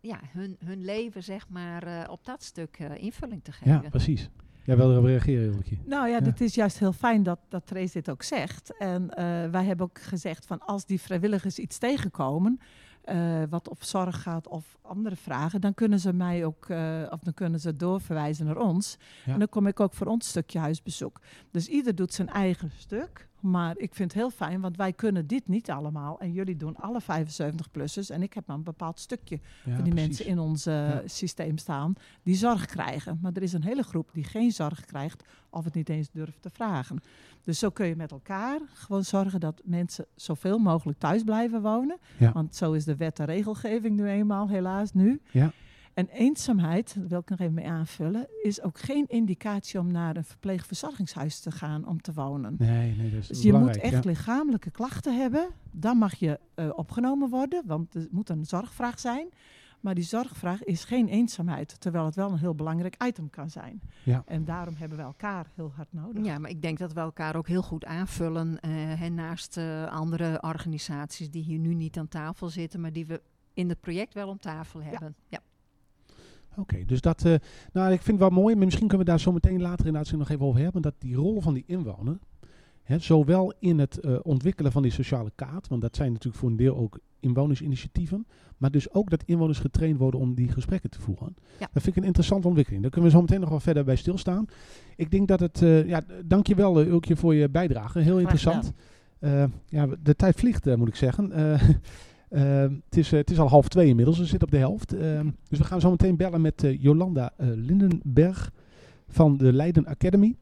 ja, hun, hun leven zeg maar, op dat stuk invulling te geven. ja, precies. Jij wil erop reageren, Hilke. Nou ja, Ja. dit is juist heel fijn dat, dat Trace dit ook zegt. En eh, wij hebben ook gezegd van als die vrijwilligers iets tegenkomen, eh, wat op zorg gaat of andere vragen, dan kunnen ze mij ook, eh, of dan kunnen ze doorverwijzen naar ons. Ja. En dan kom ik ook voor ons stukje huisbezoek. Dus ieder doet zijn eigen stuk. Maar ik vind het heel fijn, want wij kunnen dit niet allemaal. En jullie doen alle 75-plussers. En ik heb maar een bepaald stukje Ja, van die precies. mensen in ons eh, Ja. systeem staan die zorg krijgen. Maar er is een hele groep die geen zorg krijgt of het niet eens durft te vragen. Dus zo kun je met elkaar gewoon zorgen dat mensen zoveel mogelijk thuis blijven wonen. Ja. Want zo is de wet en regelgeving nu eenmaal, helaas nu. Ja. En eenzaamheid, daar wil ik nog even mee aanvullen, is ook geen indicatie om naar een verpleegverzorgingshuis te gaan om te wonen. Nee, nee, dat is Dus je moet echt ja. lichamelijke klachten hebben. Dan mag je eh, opgenomen worden, want er moet een zorgvraag zijn. Maar die zorgvraag is geen eenzaamheid, terwijl het wel een heel belangrijk item kan zijn. Ja. En daarom hebben we elkaar heel hard nodig. Ja, maar ik denk dat we elkaar ook heel goed aanvullen. eh, en naast eh, andere organisaties die hier nu niet aan tafel zitten, maar die we in het project wel om tafel hebben. Ja. Oké, dus dat, eh, nou ik vind het wel mooi, maar misschien kunnen we daar zo meteen later in de uitzending nog even over hebben, dat die rol van die inwoner, hè, zowel in het eh, ontwikkelen van die sociale kaart, want dat zijn natuurlijk voor een deel ook inwonersinitiatieven, maar dus ook dat inwoners getraind worden om die gesprekken te voeren. Ja. Dat vind ik een interessante ontwikkeling. Daar kunnen we zo meteen nog wel verder bij stilstaan. Ik denk dat het, eh ja, dankjewel uh, Ulkje voor je bijdrage, heel interessant. Ja, de tijd vliegt moet ik zeggen. Uh, het, is, uh, het is al half twee inmiddels, we zitten op de helft. Uh, dus we gaan zo meteen bellen met uh, Jolanda Lindenberg van de Leiden Academy.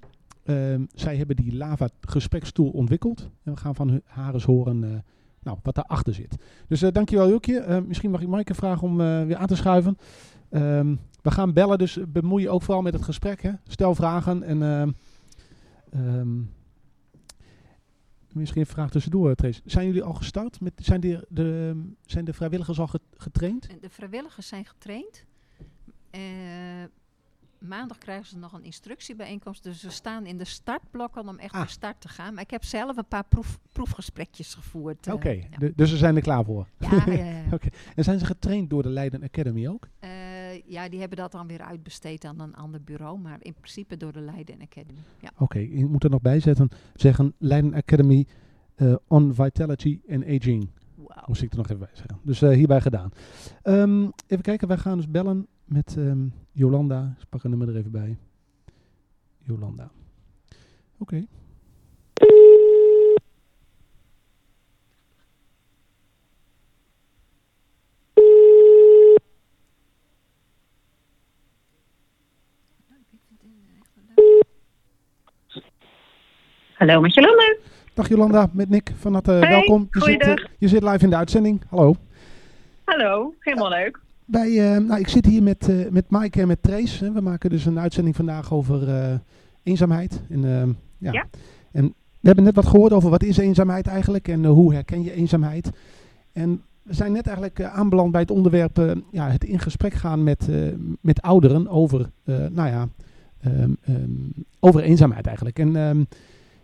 Ehm, zij hebben die lava gesprekstoel ontwikkeld. En we gaan van haar eens horen uh, nou, wat daarachter zit. Dus uh, dankjewel Julkje. misschien mag ik Maaike vragen om uh, weer aan te schuiven. We gaan bellen, dus bemoei je ook vooral met het gesprek. Hè? Stel vragen en Ehm, misschien een vraag tussendoor, Trace. Zijn jullie al gestart? Met, zijn, de, de, zijn de vrijwilligers al get- getraind? En De vrijwilligers zijn getraind. Eh, maandag krijgen ze nog een instructiebijeenkomst. Dus we staan in de startblokken om echt Ah. naar start te gaan. Maar ik heb zelf een paar proef, proefgesprekjes gevoerd. eh, Oké, ja. dus ze zijn er klaar voor. Ja, ja, ja. Oké. En zijn ze getraind door de Leiden Academy ook? Eh, ja, die hebben dat dan weer uitbesteed aan een ander bureau. Maar in principe door de Leiden Academy. Ja. Oké, je moet er nog bij zetten, zeggen Leiden Academy eh, on Vitality and Aging. Wauw. Moest ik er nog even bij zeggen. Dus eh, hierbij gedaan. Ehm, even kijken, wij gaan dus bellen met ehm, Jolanda. Ik pak een nummer er even bij. Jolanda. Oké. Hallo met Jolanda. Dag Jolanda, met Nick van Hey, welkom. Je zit, goeiedag. eh, je zit live in de uitzending. Hallo. Hallo, helemaal leuk. Bij, eh, nou, ik zit hier met, eh met Maaike en met Trace. Hè. We maken dus een uitzending vandaag over eenzaamheid. En, ja. Ja. en we hebben net wat gehoord over wat is eenzaamheid eigenlijk en hoe herken je eenzaamheid. En we zijn net eigenlijk aanbeland bij het onderwerp ja, het in gesprek gaan met, met ouderen over, nou ja, ehm, ehm, over eenzaamheid eigenlijk. En ehm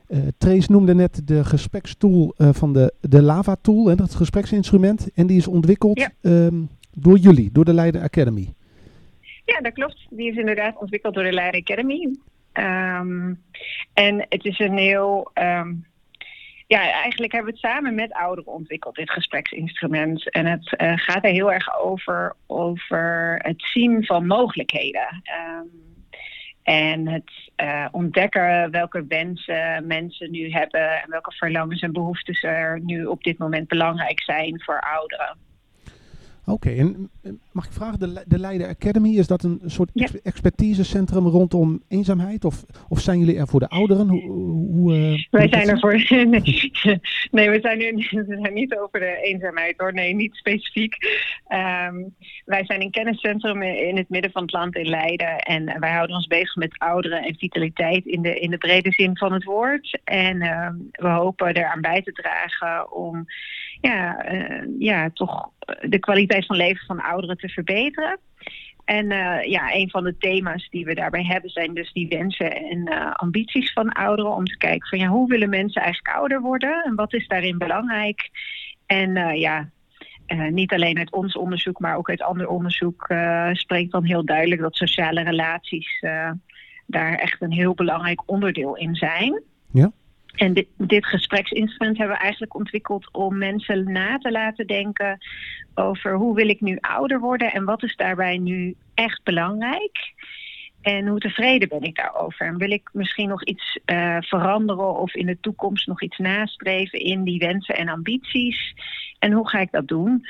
eh, Trace noemde net de gesprekstool eh, van de, de Lava Tool, hè, dat gespreksinstrument. En die is ontwikkeld Ja. ehm, door jullie, door de Leiden Academy. Ja, dat klopt. Die is inderdaad ontwikkeld door de Leiden Academy. Ehm, en het is een heel. ehm, ja, eigenlijk hebben we het samen met ouderen ontwikkeld, dit gespreksinstrument. En het eh, gaat er heel erg over, over het zien van mogelijkheden. Ehm, en het eh, ontdekken welke wensen mensen nu hebben en welke verlangens en behoeftes er nu op dit moment belangrijk zijn voor ouderen. Oké, en eh, mag ik vragen, de, de Leiden Academy, is dat een soort Ja. expertisecentrum rondom eenzaamheid? Of, of zijn jullie er voor de ouderen? Hoe, hoe, eh, Wij zijn er voor. Nee, nee we, zijn nu, we zijn niet over de eenzaamheid hoor. Nee, niet specifiek. Ehm, wij zijn een kenniscentrum in het midden van het land in Leiden. En wij houden ons bezig met ouderen en vitaliteit in de, in de brede zin van het woord. En ehm, we hopen eraan bij te dragen om ja, eh, ja, toch de kwaliteit van leven van ouderen te verbeteren. En eh, ja, een van de thema's die we daarbij hebben zijn dus die wensen en eh, ambities van ouderen. Om te kijken van ja, hoe willen mensen eigenlijk ouder worden en wat is daarin belangrijk. En eh, ja, eh, niet alleen uit ons onderzoek, maar ook uit ander onderzoek eh, spreekt dan heel duidelijk dat sociale relaties eh, daar echt een heel belangrijk onderdeel in zijn. Ja. En dit, gespreksinstrument hebben we eigenlijk ontwikkeld om mensen na te laten denken over hoe wil ik nu ouder worden en wat is daarbij nu echt belangrijk. En hoe tevreden ben ik daarover? En wil ik misschien nog iets eh, veranderen of in de toekomst nog iets nastreven in die wensen en ambities? En hoe ga ik dat doen?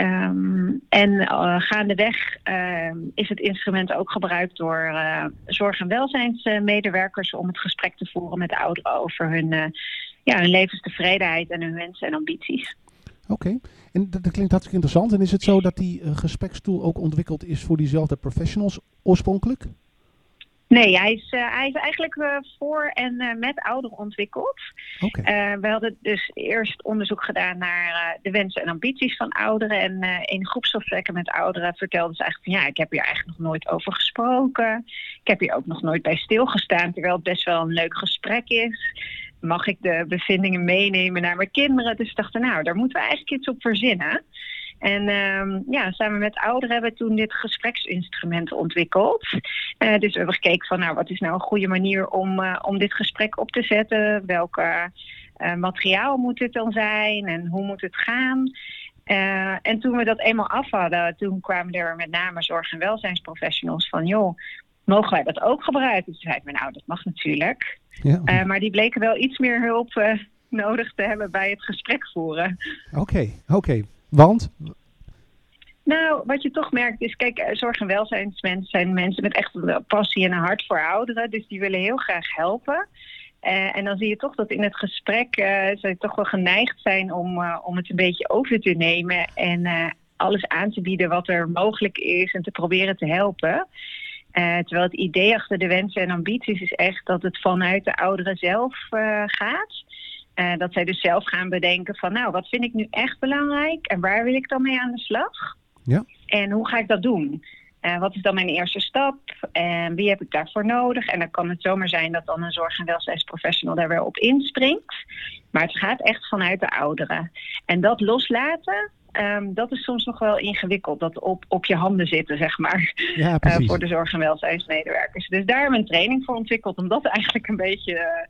Ehm, en eh, gaandeweg ehm, is het instrument ook gebruikt door eh, zorg- en welzijnsmedewerkers om het gesprek te voeren met ouderen over hun, eh, ja, hun levenstevredenheid en hun wensen en ambities. Oké, en dat, dat klinkt hartstikke interessant. En is het zo dat die gesprekstoel ook ontwikkeld is voor diezelfde professionals oorspronkelijk? Nee, hij is, eh, hij is eigenlijk eh, voor en eh, met ouderen ontwikkeld. We hadden dus eerst onderzoek gedaan naar de wensen en ambities van ouderen. En in groepsgesprekken met ouderen vertelden ze eigenlijk van ja, ik heb hier eigenlijk nog nooit over gesproken. Ik heb hier ook nog nooit bij stilgestaan, terwijl het best wel een leuk gesprek is. Mag ik de bevindingen meenemen naar mijn kinderen? Dus we dachten, nou, daar moeten we eigenlijk iets op verzinnen. En ehm, ja, samen met ouderen hebben we toen dit gespreksinstrument ontwikkeld. Eh, dus we hebben gekeken van, nou, wat is nou een goede manier om, eh, om dit gesprek op te zetten? Welke eh, materiaal moet het dan zijn en hoe moet het gaan? En toen we dat eenmaal af hadden, toen kwamen er met name zorg- en welzijnsprofessionals van, joh, mogen wij dat ook gebruiken? Toen zeiden we, nou, dat mag natuurlijk. ja. Maar die bleken wel iets meer hulp nodig te hebben bij het gesprek voeren. Oké, oké. Want? Nou, wat je toch merkt is, kijk, eh, zorg- en welzijnsmensen zijn mensen met echt passie en een hart voor ouderen. Dus die willen heel graag helpen. Eh, en dan zie je toch dat in het gesprek eh ze toch wel geneigd zijn om, om het een beetje over te nemen. En alles aan te bieden wat er mogelijk is en te proberen te helpen. Uh, terwijl het idee achter de wensen en ambities is echt dat het vanuit de ouderen zelf uh, gaat. Uh, dat zij dus zelf gaan bedenken van nou, wat vind ik nu echt belangrijk en waar wil ik dan mee aan de slag? Ja. En hoe ga ik dat doen? wat is dan mijn eerste stap? En wie heb ik daarvoor nodig? En dan kan het zomaar zijn dat dan een zorg- en welzijnsprofessional daar weer op inspringt. Maar het gaat echt vanuit de ouderen. En dat loslaten, Um, dat is soms nog wel ingewikkeld, dat op, op je handen zitten, zeg maar, ja, uh, voor de zorg- en welzijnsmedewerkers. Dus daar hebben we een training voor ontwikkeld, om dat eigenlijk een beetje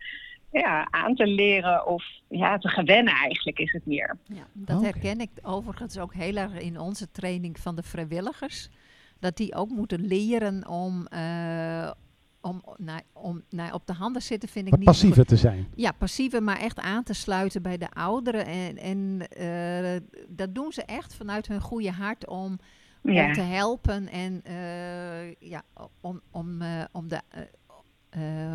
ja, aan te leren of ja, te gewennen eigenlijk is het meer. Ja, dat okay. herken ik overigens ook heel erg in onze training van de vrijwilligers. Dat die ook moeten leren om, uh, om, nou, om nou, op de handen zitten vind ik niet passiever goed. te zijn. Ja, passiever, maar echt aan te sluiten bij de ouderen. En, en uh, dat doen ze echt vanuit hun goede hart om, Ja. om te helpen en uh, ja, om, om, uh, om, de,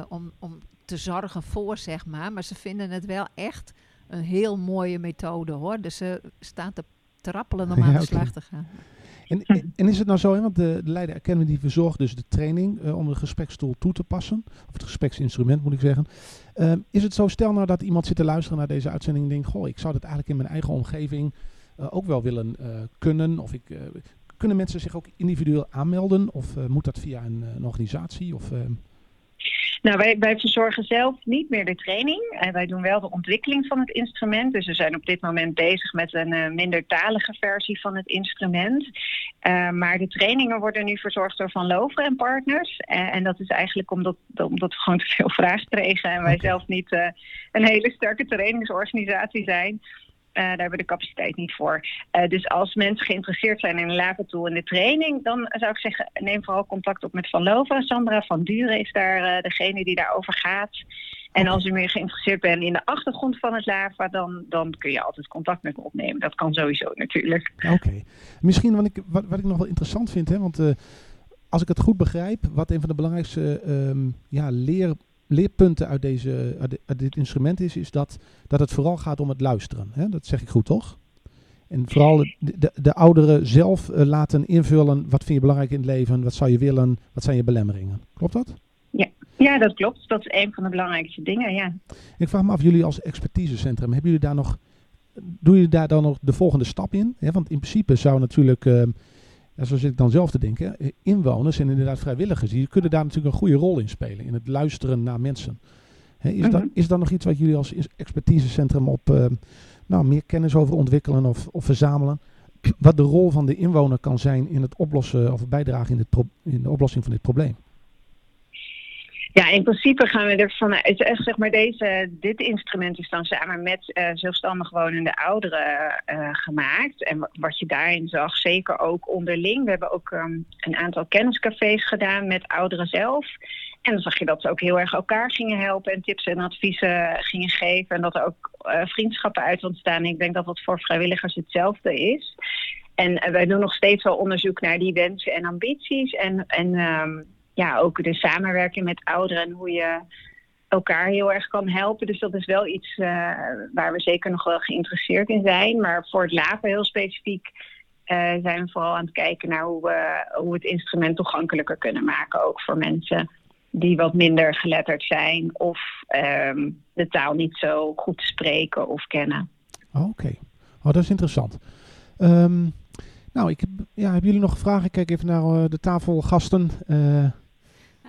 om, om te zorgen voor, zeg maar. Maar ze vinden het wel echt een heel mooie methode, hoor. Dus ze staan te trappelen om Ja, aan de slag te gaan. En, en, en is het nou zo, hè, want de, de Leiden Academy die verzorgt dus de training uh, om de gesprekstoel toe te passen. Of het gespreksinstrument moet ik zeggen. Uh, is het zo, stel nou dat iemand zit te luisteren naar deze uitzending en denkt, goh, ik zou dat eigenlijk in mijn eigen omgeving uh, ook wel willen kunnen. Of ik, kunnen mensen zich ook individueel aanmelden? Of moet dat via een, een organisatie? Of, nou, wij, wij verzorgen zelf niet meer de training. En wij doen wel de ontwikkeling van het instrument. Dus we zijn op dit moment bezig met een uh, mindertalige versie van het instrument. Uh, maar de trainingen worden nu verzorgd door Van Loveren en Partners. Uh, en dat is eigenlijk omdat, omdat we gewoon te veel vraag kregen. En wij okay. zelf niet een hele sterke trainingsorganisatie zijn. Uh, daar hebben we de capaciteit niet voor. Uh, dus als mensen geïnteresseerd zijn in een laventool in de training, dan zou ik zeggen, neem vooral contact op met Van Loven. Sandra van Duren is daar uh, degene die daarover gaat. En als u meer geïnteresseerd bent in de achtergrond van het lava, dan, dan kun je altijd contact met me opnemen. Dat kan sowieso natuurlijk. Oké. Okay. Misschien wat ik, wat, wat ik nog wel interessant vind, hè, want als ik het goed begrijp, wat een van de belangrijkste um, ja, leer leerpunten uit, deze, uit, de, uit, dit instrument is, is dat, dat het vooral gaat om het luisteren. Hè? Dat zeg ik goed, toch? En vooral de, de, de ouderen zelf uh, laten invullen, wat vind je belangrijk in het leven, wat zou je willen, wat zijn je belemmeringen. Klopt dat? Ja, ja dat klopt. Dat is een van de belangrijkste dingen, ja. Ik vraag me af, jullie als expertisecentrum, hebben jullie daar nog, doen jullie daar dan nog de volgende stap in? Want in principe zou natuurlijk... Uh, ja, zo zit ik dan zelf te denken. Inwoners en inderdaad vrijwilligers, die kunnen daar natuurlijk een goede rol in spelen. In het luisteren naar mensen. He, is, mm -hmm. dat, is dat nog iets wat jullie als expertisecentrum op uh, nou, meer kennis over ontwikkelen of, of verzamelen? Wat de rol van de inwoner kan zijn in het oplossen of bijdragen in, het in de oplossing van dit probleem? Ja, in principe gaan we ervan uit, zeg maar, deze, dit instrument is dan samen met uh, zelfstandig wonende ouderen uh, gemaakt. En wat je daarin zag, zeker ook onderling. We hebben ook um, een aantal kenniscafés gedaan met ouderen zelf. En dan zag je dat ze ook heel erg elkaar gingen helpen en tips en adviezen gingen geven. En dat er ook uh, vriendschappen uit ontstaan. Ik denk dat dat voor vrijwilligers hetzelfde is. En wij doen nog steeds wel onderzoek naar die wensen en ambities. En, en um, ja, ook de samenwerking met ouderen en hoe je elkaar heel erg kan helpen. Dus dat is wel iets uh, waar we zeker nog wel geïnteresseerd in zijn. Maar voor het laven heel specifiek uh, zijn we vooral aan het kijken naar hoe we, hoe het instrument toegankelijker kunnen maken. Ook voor mensen die wat minder geletterd zijn of um, de taal niet zo goed spreken of kennen. Oké, oh, dat is interessant. Um, nou, ik ja, hebben jullie nog vragen? Ik kijk even naar uh, de tafelgasten. Uh,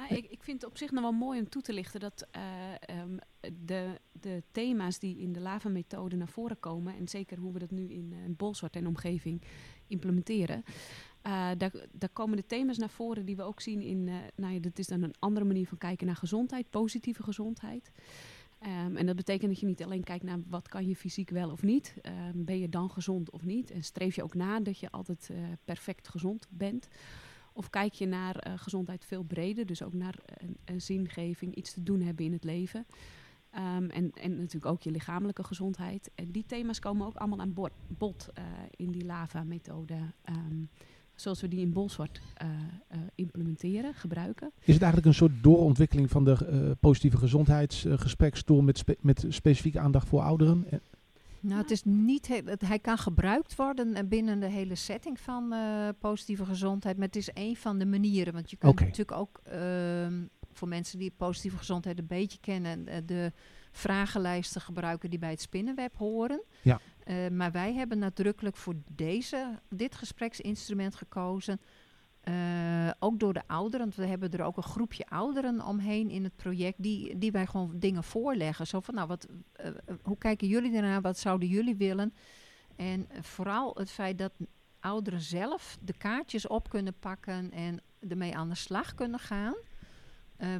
ik, ik vind het op zich nog wel mooi om toe te lichten dat uh, um, de, de thema's die in de lava-methode naar voren komen, en zeker hoe we dat nu in, in Bolsward en omgeving implementeren, uh, daar, daar, komen de thema's naar voren die we ook zien in, nou ja, dat is dan een andere manier van kijken naar gezondheid, positieve gezondheid. Um, en dat betekent dat je niet alleen kijkt naar wat kan je fysiek wel of niet. Um, ben je dan gezond of niet? En streef je ook na dat je altijd perfect gezond bent? Of kijk je naar uh, gezondheid veel breder, dus ook naar een, zingeving, iets te doen hebben in het leven. Um, en, en natuurlijk ook je lichamelijke gezondheid. En die thema's komen ook allemaal aan bod, uh, in die lava-methode. Um, zoals we die in Bolsward uh, implementeren, gebruiken. Is het eigenlijk een soort doorontwikkeling van de positieve gezondheidsgesprekstoel met, met specifieke aandacht voor ouderen? Nou, het is niet heel, het, hij kan gebruikt worden eh, binnen de hele setting van eh, positieve gezondheid. Maar het is een van de manieren. Want je kunt natuurlijk ook ehm, voor mensen die positieve gezondheid een beetje kennen, eh, de vragenlijsten gebruiken die bij het spinnenweb horen. Ja. Maar wij hebben nadrukkelijk voor deze, dit gespreksinstrument gekozen. Eh, ook door de ouderen, want we hebben er ook een groepje ouderen omheen in het project, die, die wij gewoon dingen voorleggen. Zo van, nou, wat, eh, eh, hoe kijken jullie ernaar? Wat zouden jullie willen? En vooral het feit dat ouderen zelf de kaartjes op kunnen pakken en ermee aan de slag kunnen gaan,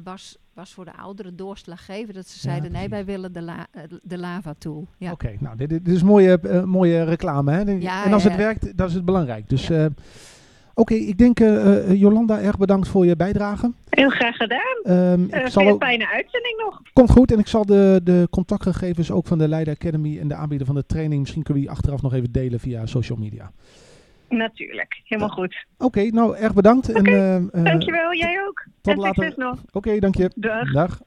was, was voor de ouderen doorslaggevend. Dat ze zeiden, nee, wij willen de, la, de lava-tool. Ja. Oké, nou, dit, dit is mooie, mooie reclame. Hè? Ja, en als het werkt, dat is het belangrijk. Dus, oké, ik denk, eh, eh, Jolanda, erg bedankt voor je bijdrage. Heel graag gedaan. Ik zal ook, fijne uitzending nog. komt goed en ik zal de, de contactgegevens ook van de Leiden Academy en de aanbieder van de training, misschien kunnen we die achteraf nog even delen via social media. Natuurlijk, helemaal goed. Oké, nou, erg bedankt. en, eh, eh, Dankjewel, jij ook. tot en later. succes nog. Oké, dank je. Dag.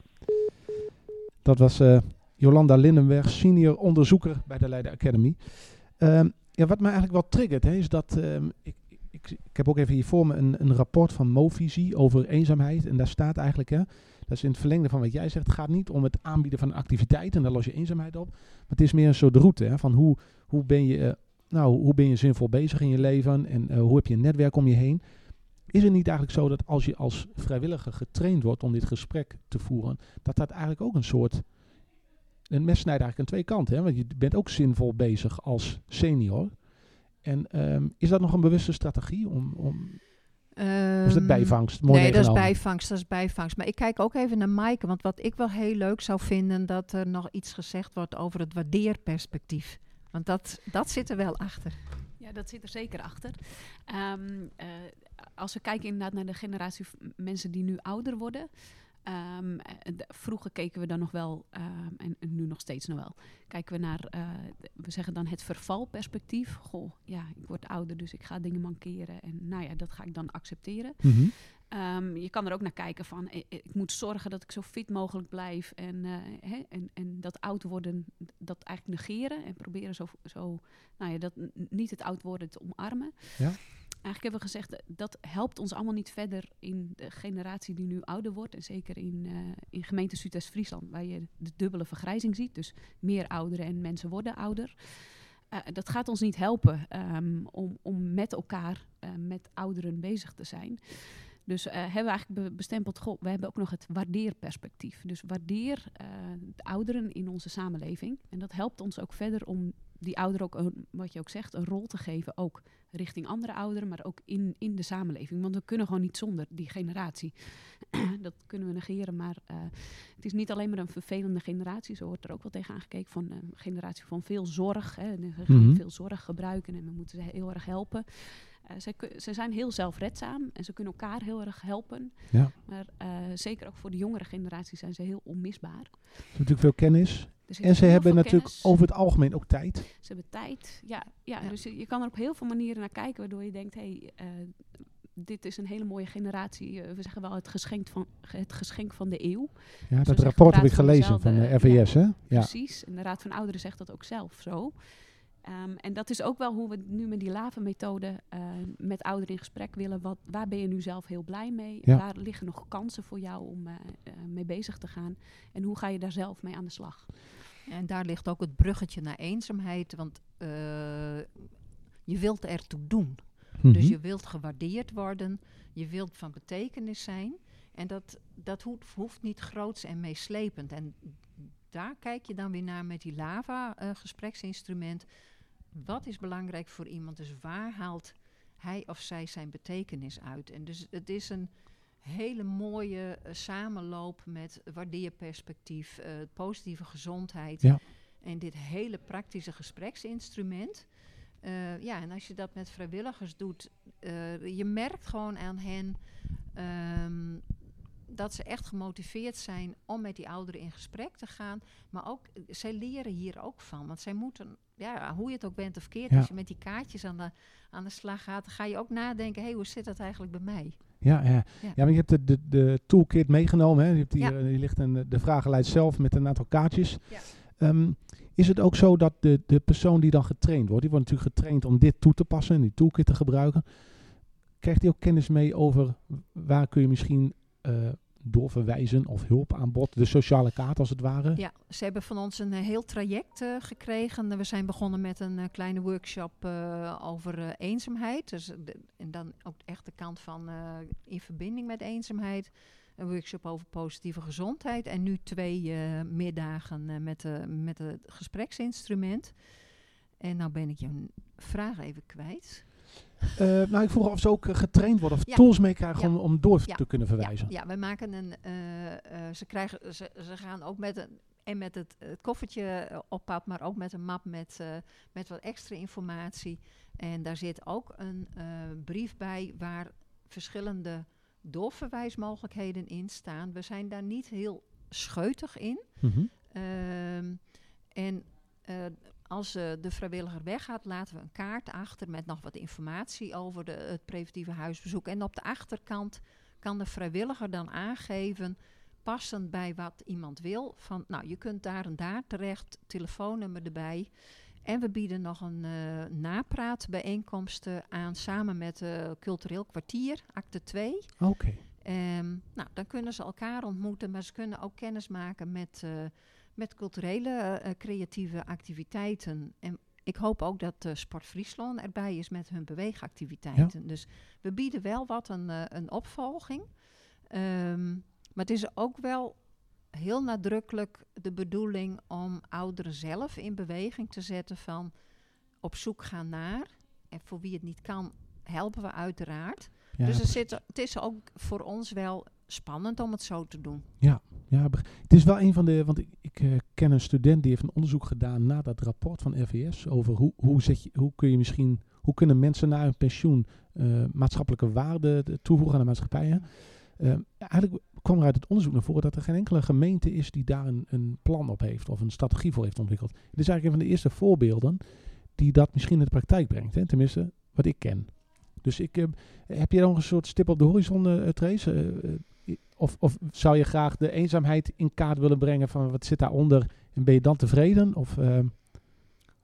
Dat was Jolanda Lindenberg, senior onderzoeker bij de Leiden Academy. Ehm, ja, wat mij eigenlijk wel triggert, hè, is dat ehm, ik, ik, ik heb ook even hier voor me een, een rapport van Movisie over eenzaamheid. En daar staat eigenlijk, hè, dat is in het verlengde van wat jij zegt, het gaat niet om het aanbieden van een activiteit en daar los je eenzaamheid op. Maar het is meer een soort route hè, van hoe, hoe, ben je, eh, nou, hoe ben je zinvol bezig in je leven en eh, hoe heb je een netwerk om je heen. Is het niet eigenlijk zo dat als je als vrijwilliger getraind wordt om dit gesprek te voeren, dat dat eigenlijk ook een soort. Een mes snijdt eigenlijk aan twee kanten, hè? want je bent ook zinvol bezig als senior. En ehm, is dat nog een bewuste strategie om. om is dat Ehm, bijvangst? Mooi nee, dat is bijvangst, dat is bijvangst. Maar ik kijk ook even naar Maaike, want wat ik wel heel leuk zou vinden, dat er nog iets gezegd wordt over het waardeerperspectief. Want dat, dat zit er wel achter. Ja, dat zit er zeker achter. Ehm, eh, als we kijken inderdaad naar de generatie mensen die nu ouder worden. Ehm, eh, de- vroeger keken we dan nog wel, ehm, en, en nu nog steeds nog wel, kijken we naar, eh, we zeggen dan het vervalperspectief. Goh, ja, ik word ouder, dus ik ga dingen mankeren. En nou ja, dat ga ik dan accepteren. Mhm. Ehm, je kan er ook naar kijken van, eh, ik moet zorgen dat ik zo fit mogelijk blijf. En, hè, en, en dat oud worden, dat eigenlijk negeren. En proberen zo, zo nou ja, dat, niet het oud worden te omarmen. Ja. Eigenlijk hebben we gezegd, eh, dat helpt ons allemaal niet verder in de generatie die nu ouder wordt. En zeker in, eh, in gemeente Zuidwest-Friesland, waar je de dubbele vergrijzing ziet. Dus meer ouderen en mensen worden ouder. Eh, dat gaat ons niet helpen ehm, om, om met elkaar, met ouderen bezig te zijn. Dus hebben we eigenlijk be- bestempeld, we hebben ook nog het waardeerperspectief. Dus waardeer de ouderen in onze samenleving. En dat helpt ons ook verder om die ouderen ook, een, wat je ook zegt, een rol te geven. Ook richting andere ouderen, maar ook in, in de samenleving. Want we kunnen gewoon niet zonder die generatie. dat kunnen we negeren, maar eh, het is niet alleen maar een vervelende generatie. Zo wordt er ook wel tegen aangekeken van een generatie van veel zorg. Hè. Mhm. veel zorg gebruiken en we moeten ze heel erg helpen. Eh, ze, ku- ze zijn heel zelfredzaam en ze kunnen elkaar heel erg helpen. Ja. Maar eh, zeker ook voor de jongere generatie zijn ze heel onmisbaar. Ze hebben natuurlijk veel kennis. En ze hebben natuurlijk kennis. over het algemeen ook tijd. Ze hebben tijd. Ja, ja, Ja. dus je je kan er op heel veel manieren naar kijken, waardoor je denkt, hé, hey, eh, dit is een hele mooie generatie. We zeggen wel het geschenk van, het geschenk van de eeuw. Ja, dat rapport heb ik van gelezen van de RVS. Hè? Ja. Precies. En de Raad van Ouderen zegt dat ook zelf zo. Ehm, en dat is ook wel hoe we nu met die LAVA-methode eh, met ouderen in gesprek willen. Wat, waar ben je nu zelf heel blij mee? Ja. Waar liggen nog kansen voor jou om eh, eh, mee bezig te gaan? En hoe ga je daar zelf mee aan de slag? En daar ligt ook het bruggetje naar eenzaamheid, want eh, je wilt ertoe doen. Mhm. Dus je wilt gewaardeerd worden, je wilt van betekenis zijn. En dat, dat hoeft, hoeft niet groots en meeslepend. En daar kijk je dan weer naar met die lava-gespreksinstrument. Wat is belangrijk voor iemand? Dus waar haalt hij of zij zijn betekenis uit? En dus het is een hele mooie eh, samenloop met waardeerperspectief, eh, positieve gezondheid. Ja. En dit hele praktische gespreksinstrument. Eh, ja, en als je dat met vrijwilligers doet, je merkt gewoon aan hen ehm, dat ze echt gemotiveerd zijn om met die ouderen in gesprek te gaan. Maar ook, eh, zij leren hier ook van. Want zij moeten, ja, hoe je het ook bent of keert, Ja. als je met die kaartjes aan de, aan de slag gaat, dan ga je ook nadenken, hé, hey, hoe zit dat eigenlijk bij mij? Ja, ja. Ja. ja, maar je hebt de, de, de toolkit meegenomen. Hè? Je hebt hier, Ja. eh, hier ligt een, de vragenlijst zelf met een aantal kaartjes. Ja. Ehm, is het ook zo dat de, de persoon die dan getraind wordt, die wordt natuurlijk getraind om dit toe te passen en die toolkit te gebruiken, krijgt hij ook kennis mee over waar kun je misschien uh, doorverwijzen of hulp aanbod, de sociale kaart als het ware? Ja, ze hebben van ons een heel traject uh, gekregen. We zijn begonnen met een uh, kleine workshop over eenzaamheid. Dus en dan ook echt de kant van in verbinding met eenzaamheid een workshop over positieve gezondheid. En nu twee middagen met, met het gespreksinstrument. En nou ben ik je vraag even kwijt. Nou, ik vroeg of ze ook getraind worden of ja. tools meekrijgen ja. om, om door ja. te kunnen verwijzen. Ja, we maken een. ze, krijgen, ze, ze gaan ook met een. En met het, het koffertje op pad, maar ook met een map met, met wat extra informatie. En daar zit ook een brief bij waar verschillende doorverwijsmogelijkheden in staan. We zijn daar niet heel scheutig in. Mm -hmm. um, en uh, als uh, de vrijwilliger weggaat, laten we een kaart achter met nog wat informatie over de, het preventieve huisbezoek. En op de achterkant kan de vrijwilliger dan aangeven, passend bij wat iemand wil, van nou je kunt daar en daar terecht, telefoonnummer erbij. En we bieden nog een uh, napraatbijeenkomst aan samen met uh, Cultureel Kwartier, acte 2. Oké. Okay. Um, nou, dan kunnen ze elkaar ontmoeten, maar ze kunnen ook kennis maken met, uh, met culturele creatieve activiteiten. En ik hoop ook dat Sport Friesland erbij is met hun beweegactiviteiten. Ja. Dus we bieden wel wat een, een opvolging. Um, maar het is ook wel heel nadrukkelijk de bedoeling om ouderen zelf in beweging te zetten van op zoek gaan naar. En voor wie het niet kan, helpen we uiteraard. Ja, dus er zit, het is ook voor ons wel spannend om het zo te doen. Ja, ja het is wel een van de. Want ik, ik uh, ken een student die heeft een onderzoek gedaan na dat rapport van RVS over hoe, hoe, zet je, hoe kun je misschien. Hoe kunnen mensen na hun pensioen uh, maatschappelijke waarde toevoegen aan de maatschappijen? Uh, eigenlijk kwam er uit het onderzoek naar voren dat er geen enkele gemeente is die daar een, een plan op heeft of een strategie voor heeft ontwikkeld. Dit is eigenlijk een van de eerste voorbeelden die dat misschien in de praktijk brengt. Hè? Tenminste, wat ik ken. Dus ik, heb je nog een soort stip op de horizon, Trace? Uh, of, of zou je graag de eenzaamheid in kaart willen brengen van wat zit daaronder en ben je dan tevreden? Of,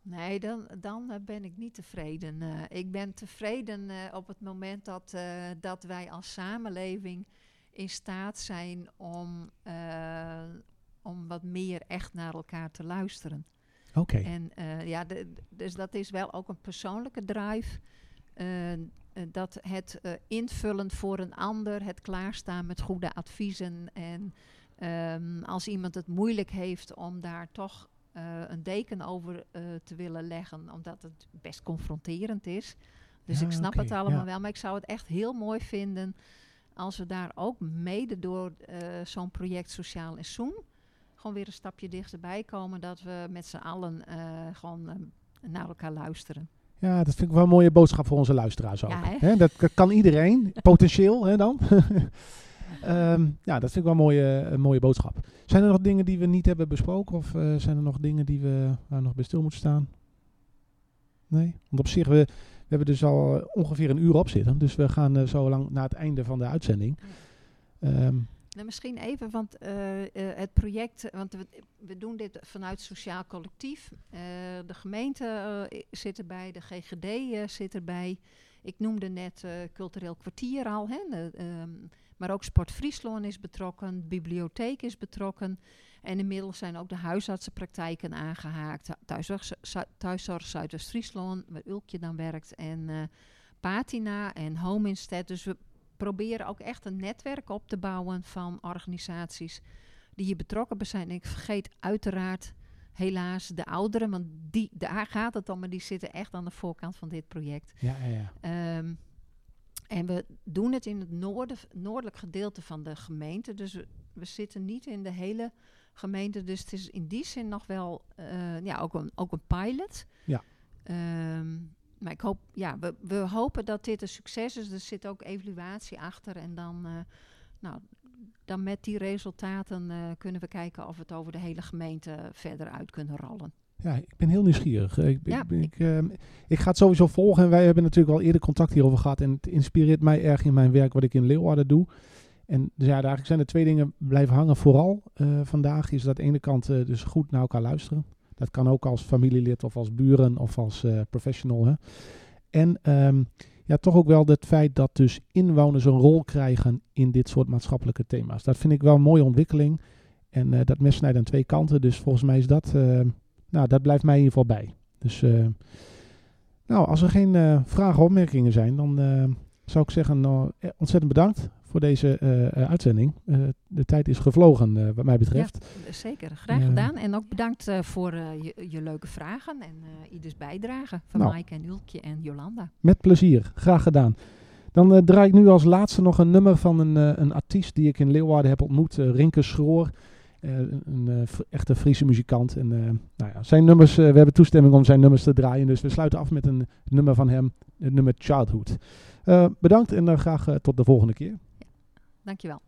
Nee, dan, dan ben ik niet tevreden. ik ben tevreden op het moment dat, dat wij als samenleving in staat zijn om, uh, om wat meer echt naar elkaar te luisteren. Oké. Okay. En uh, ja, de, dus dat is wel ook een persoonlijke drive. Uh, dat het invullen voor een ander, het klaarstaan met goede adviezen. En um, als iemand het moeilijk heeft om daar toch een deken over te willen leggen, omdat het best confronterend is. Dus ja, ik snap okay, het allemaal ja. wel, maar ik zou het echt heel mooi vinden als we daar ook mede door uh, zo'n project Sociaal en Zoen gewoon weer een stapje dichterbij komen, dat we met z'n allen uh, gewoon uh, naar elkaar luisteren. Ja, dat vind ik wel een mooie boodschap voor onze luisteraars ook. Ja, hè? Dat kan iedereen, potentieel hè, dan. um, ja, dat vind ik wel een mooie, een mooie boodschap. Zijn er nog dingen die we niet hebben besproken of zijn er nog dingen die we waar nog bij stil moeten staan? Nee? Want op zich, we, we hebben dus al eh, ongeveer een uur op zitten. Dus we gaan uh, zo lang naar het einde van de uitzending. Um, nou, misschien even, want uh, uh, het project, want we, doen dit vanuit Sociaal Collectief. Uh, de gemeente zit erbij, de GGD zit erbij. Ik noemde net Cultureel Kwartier al, hè, um, maar ook Sport Friesland is betrokken, bibliotheek is betrokken. En inmiddels zijn ook de huisartsenpraktijken aangehaakt. Thuiszorg, thuiszorg Zuidoost-Friesland, waar Ulkje dan werkt. En Patina en Home Instead. Dus we proberen ook echt een netwerk op te bouwen van organisaties die hier betrokken zijn. En ik vergeet uiteraard helaas de ouderen, want die, daar gaat het om, maar die zitten echt aan de voorkant van dit project. Ja, ja, ja. Um, en we doen het in het noorden, noordelijk gedeelte van de gemeente. Dus we, we zitten niet in de hele gemeente. Dus het is in die zin nog wel uh, ja, ook, een, ook een pilot. Ja. Um, maar ik hoop, ja, we, we hopen dat dit een succes is. Er zit ook evaluatie achter. En dan, uh, nou, dan met die resultaten uh, kunnen we kijken of we het over de hele gemeente verder uit kunnen rollen. Ja, ik ben heel nieuwsgierig. Ik, ja, ik, ik, uh, ik, ga het sowieso volgen. En wij hebben natuurlijk al eerder contact hierover gehad. En het inspireert mij erg in mijn werk wat ik in Leeuwarden doe. En dus ja, eigenlijk zijn er twee dingen blijven hangen. Vooral vandaag is dat aan de ene kant dus goed naar elkaar luisteren. Dat kan ook als familielid of als buren of als uh, professional. Hè. En um, ja, toch ook wel het feit dat dus inwoners een rol krijgen in dit soort maatschappelijke thema's. Dat vind ik wel een mooie ontwikkeling. En uh, dat mes snijdt aan twee kanten. Dus volgens mij is dat, uh, nou, dat blijft mij in ieder geval bij. Dus, nou, als er geen vragen of opmerkingen zijn, dan zou ik zeggen, nou, ontzettend bedankt voor deze uh, uitzending. Uh, de tijd is gevlogen, wat mij betreft. Ja, zeker. Graag gedaan. En ook bedankt voor je, je, leuke vragen en ieders bijdrage van nou, Mike en Ulkje en Jolanda. Met plezier. Graag gedaan. Dan draai ik nu als laatste nog een nummer van een, een artiest die ik in Leeuwarden heb ontmoet, Rinke Schroor. een, een echte Friese muzikant. En nou ja, zijn nummers, we hebben toestemming om zijn nummers te draaien. Dus we sluiten af met een nummer van hem, het nummer Childhood. bedankt en dan graag tot de volgende keer. Dankjewel.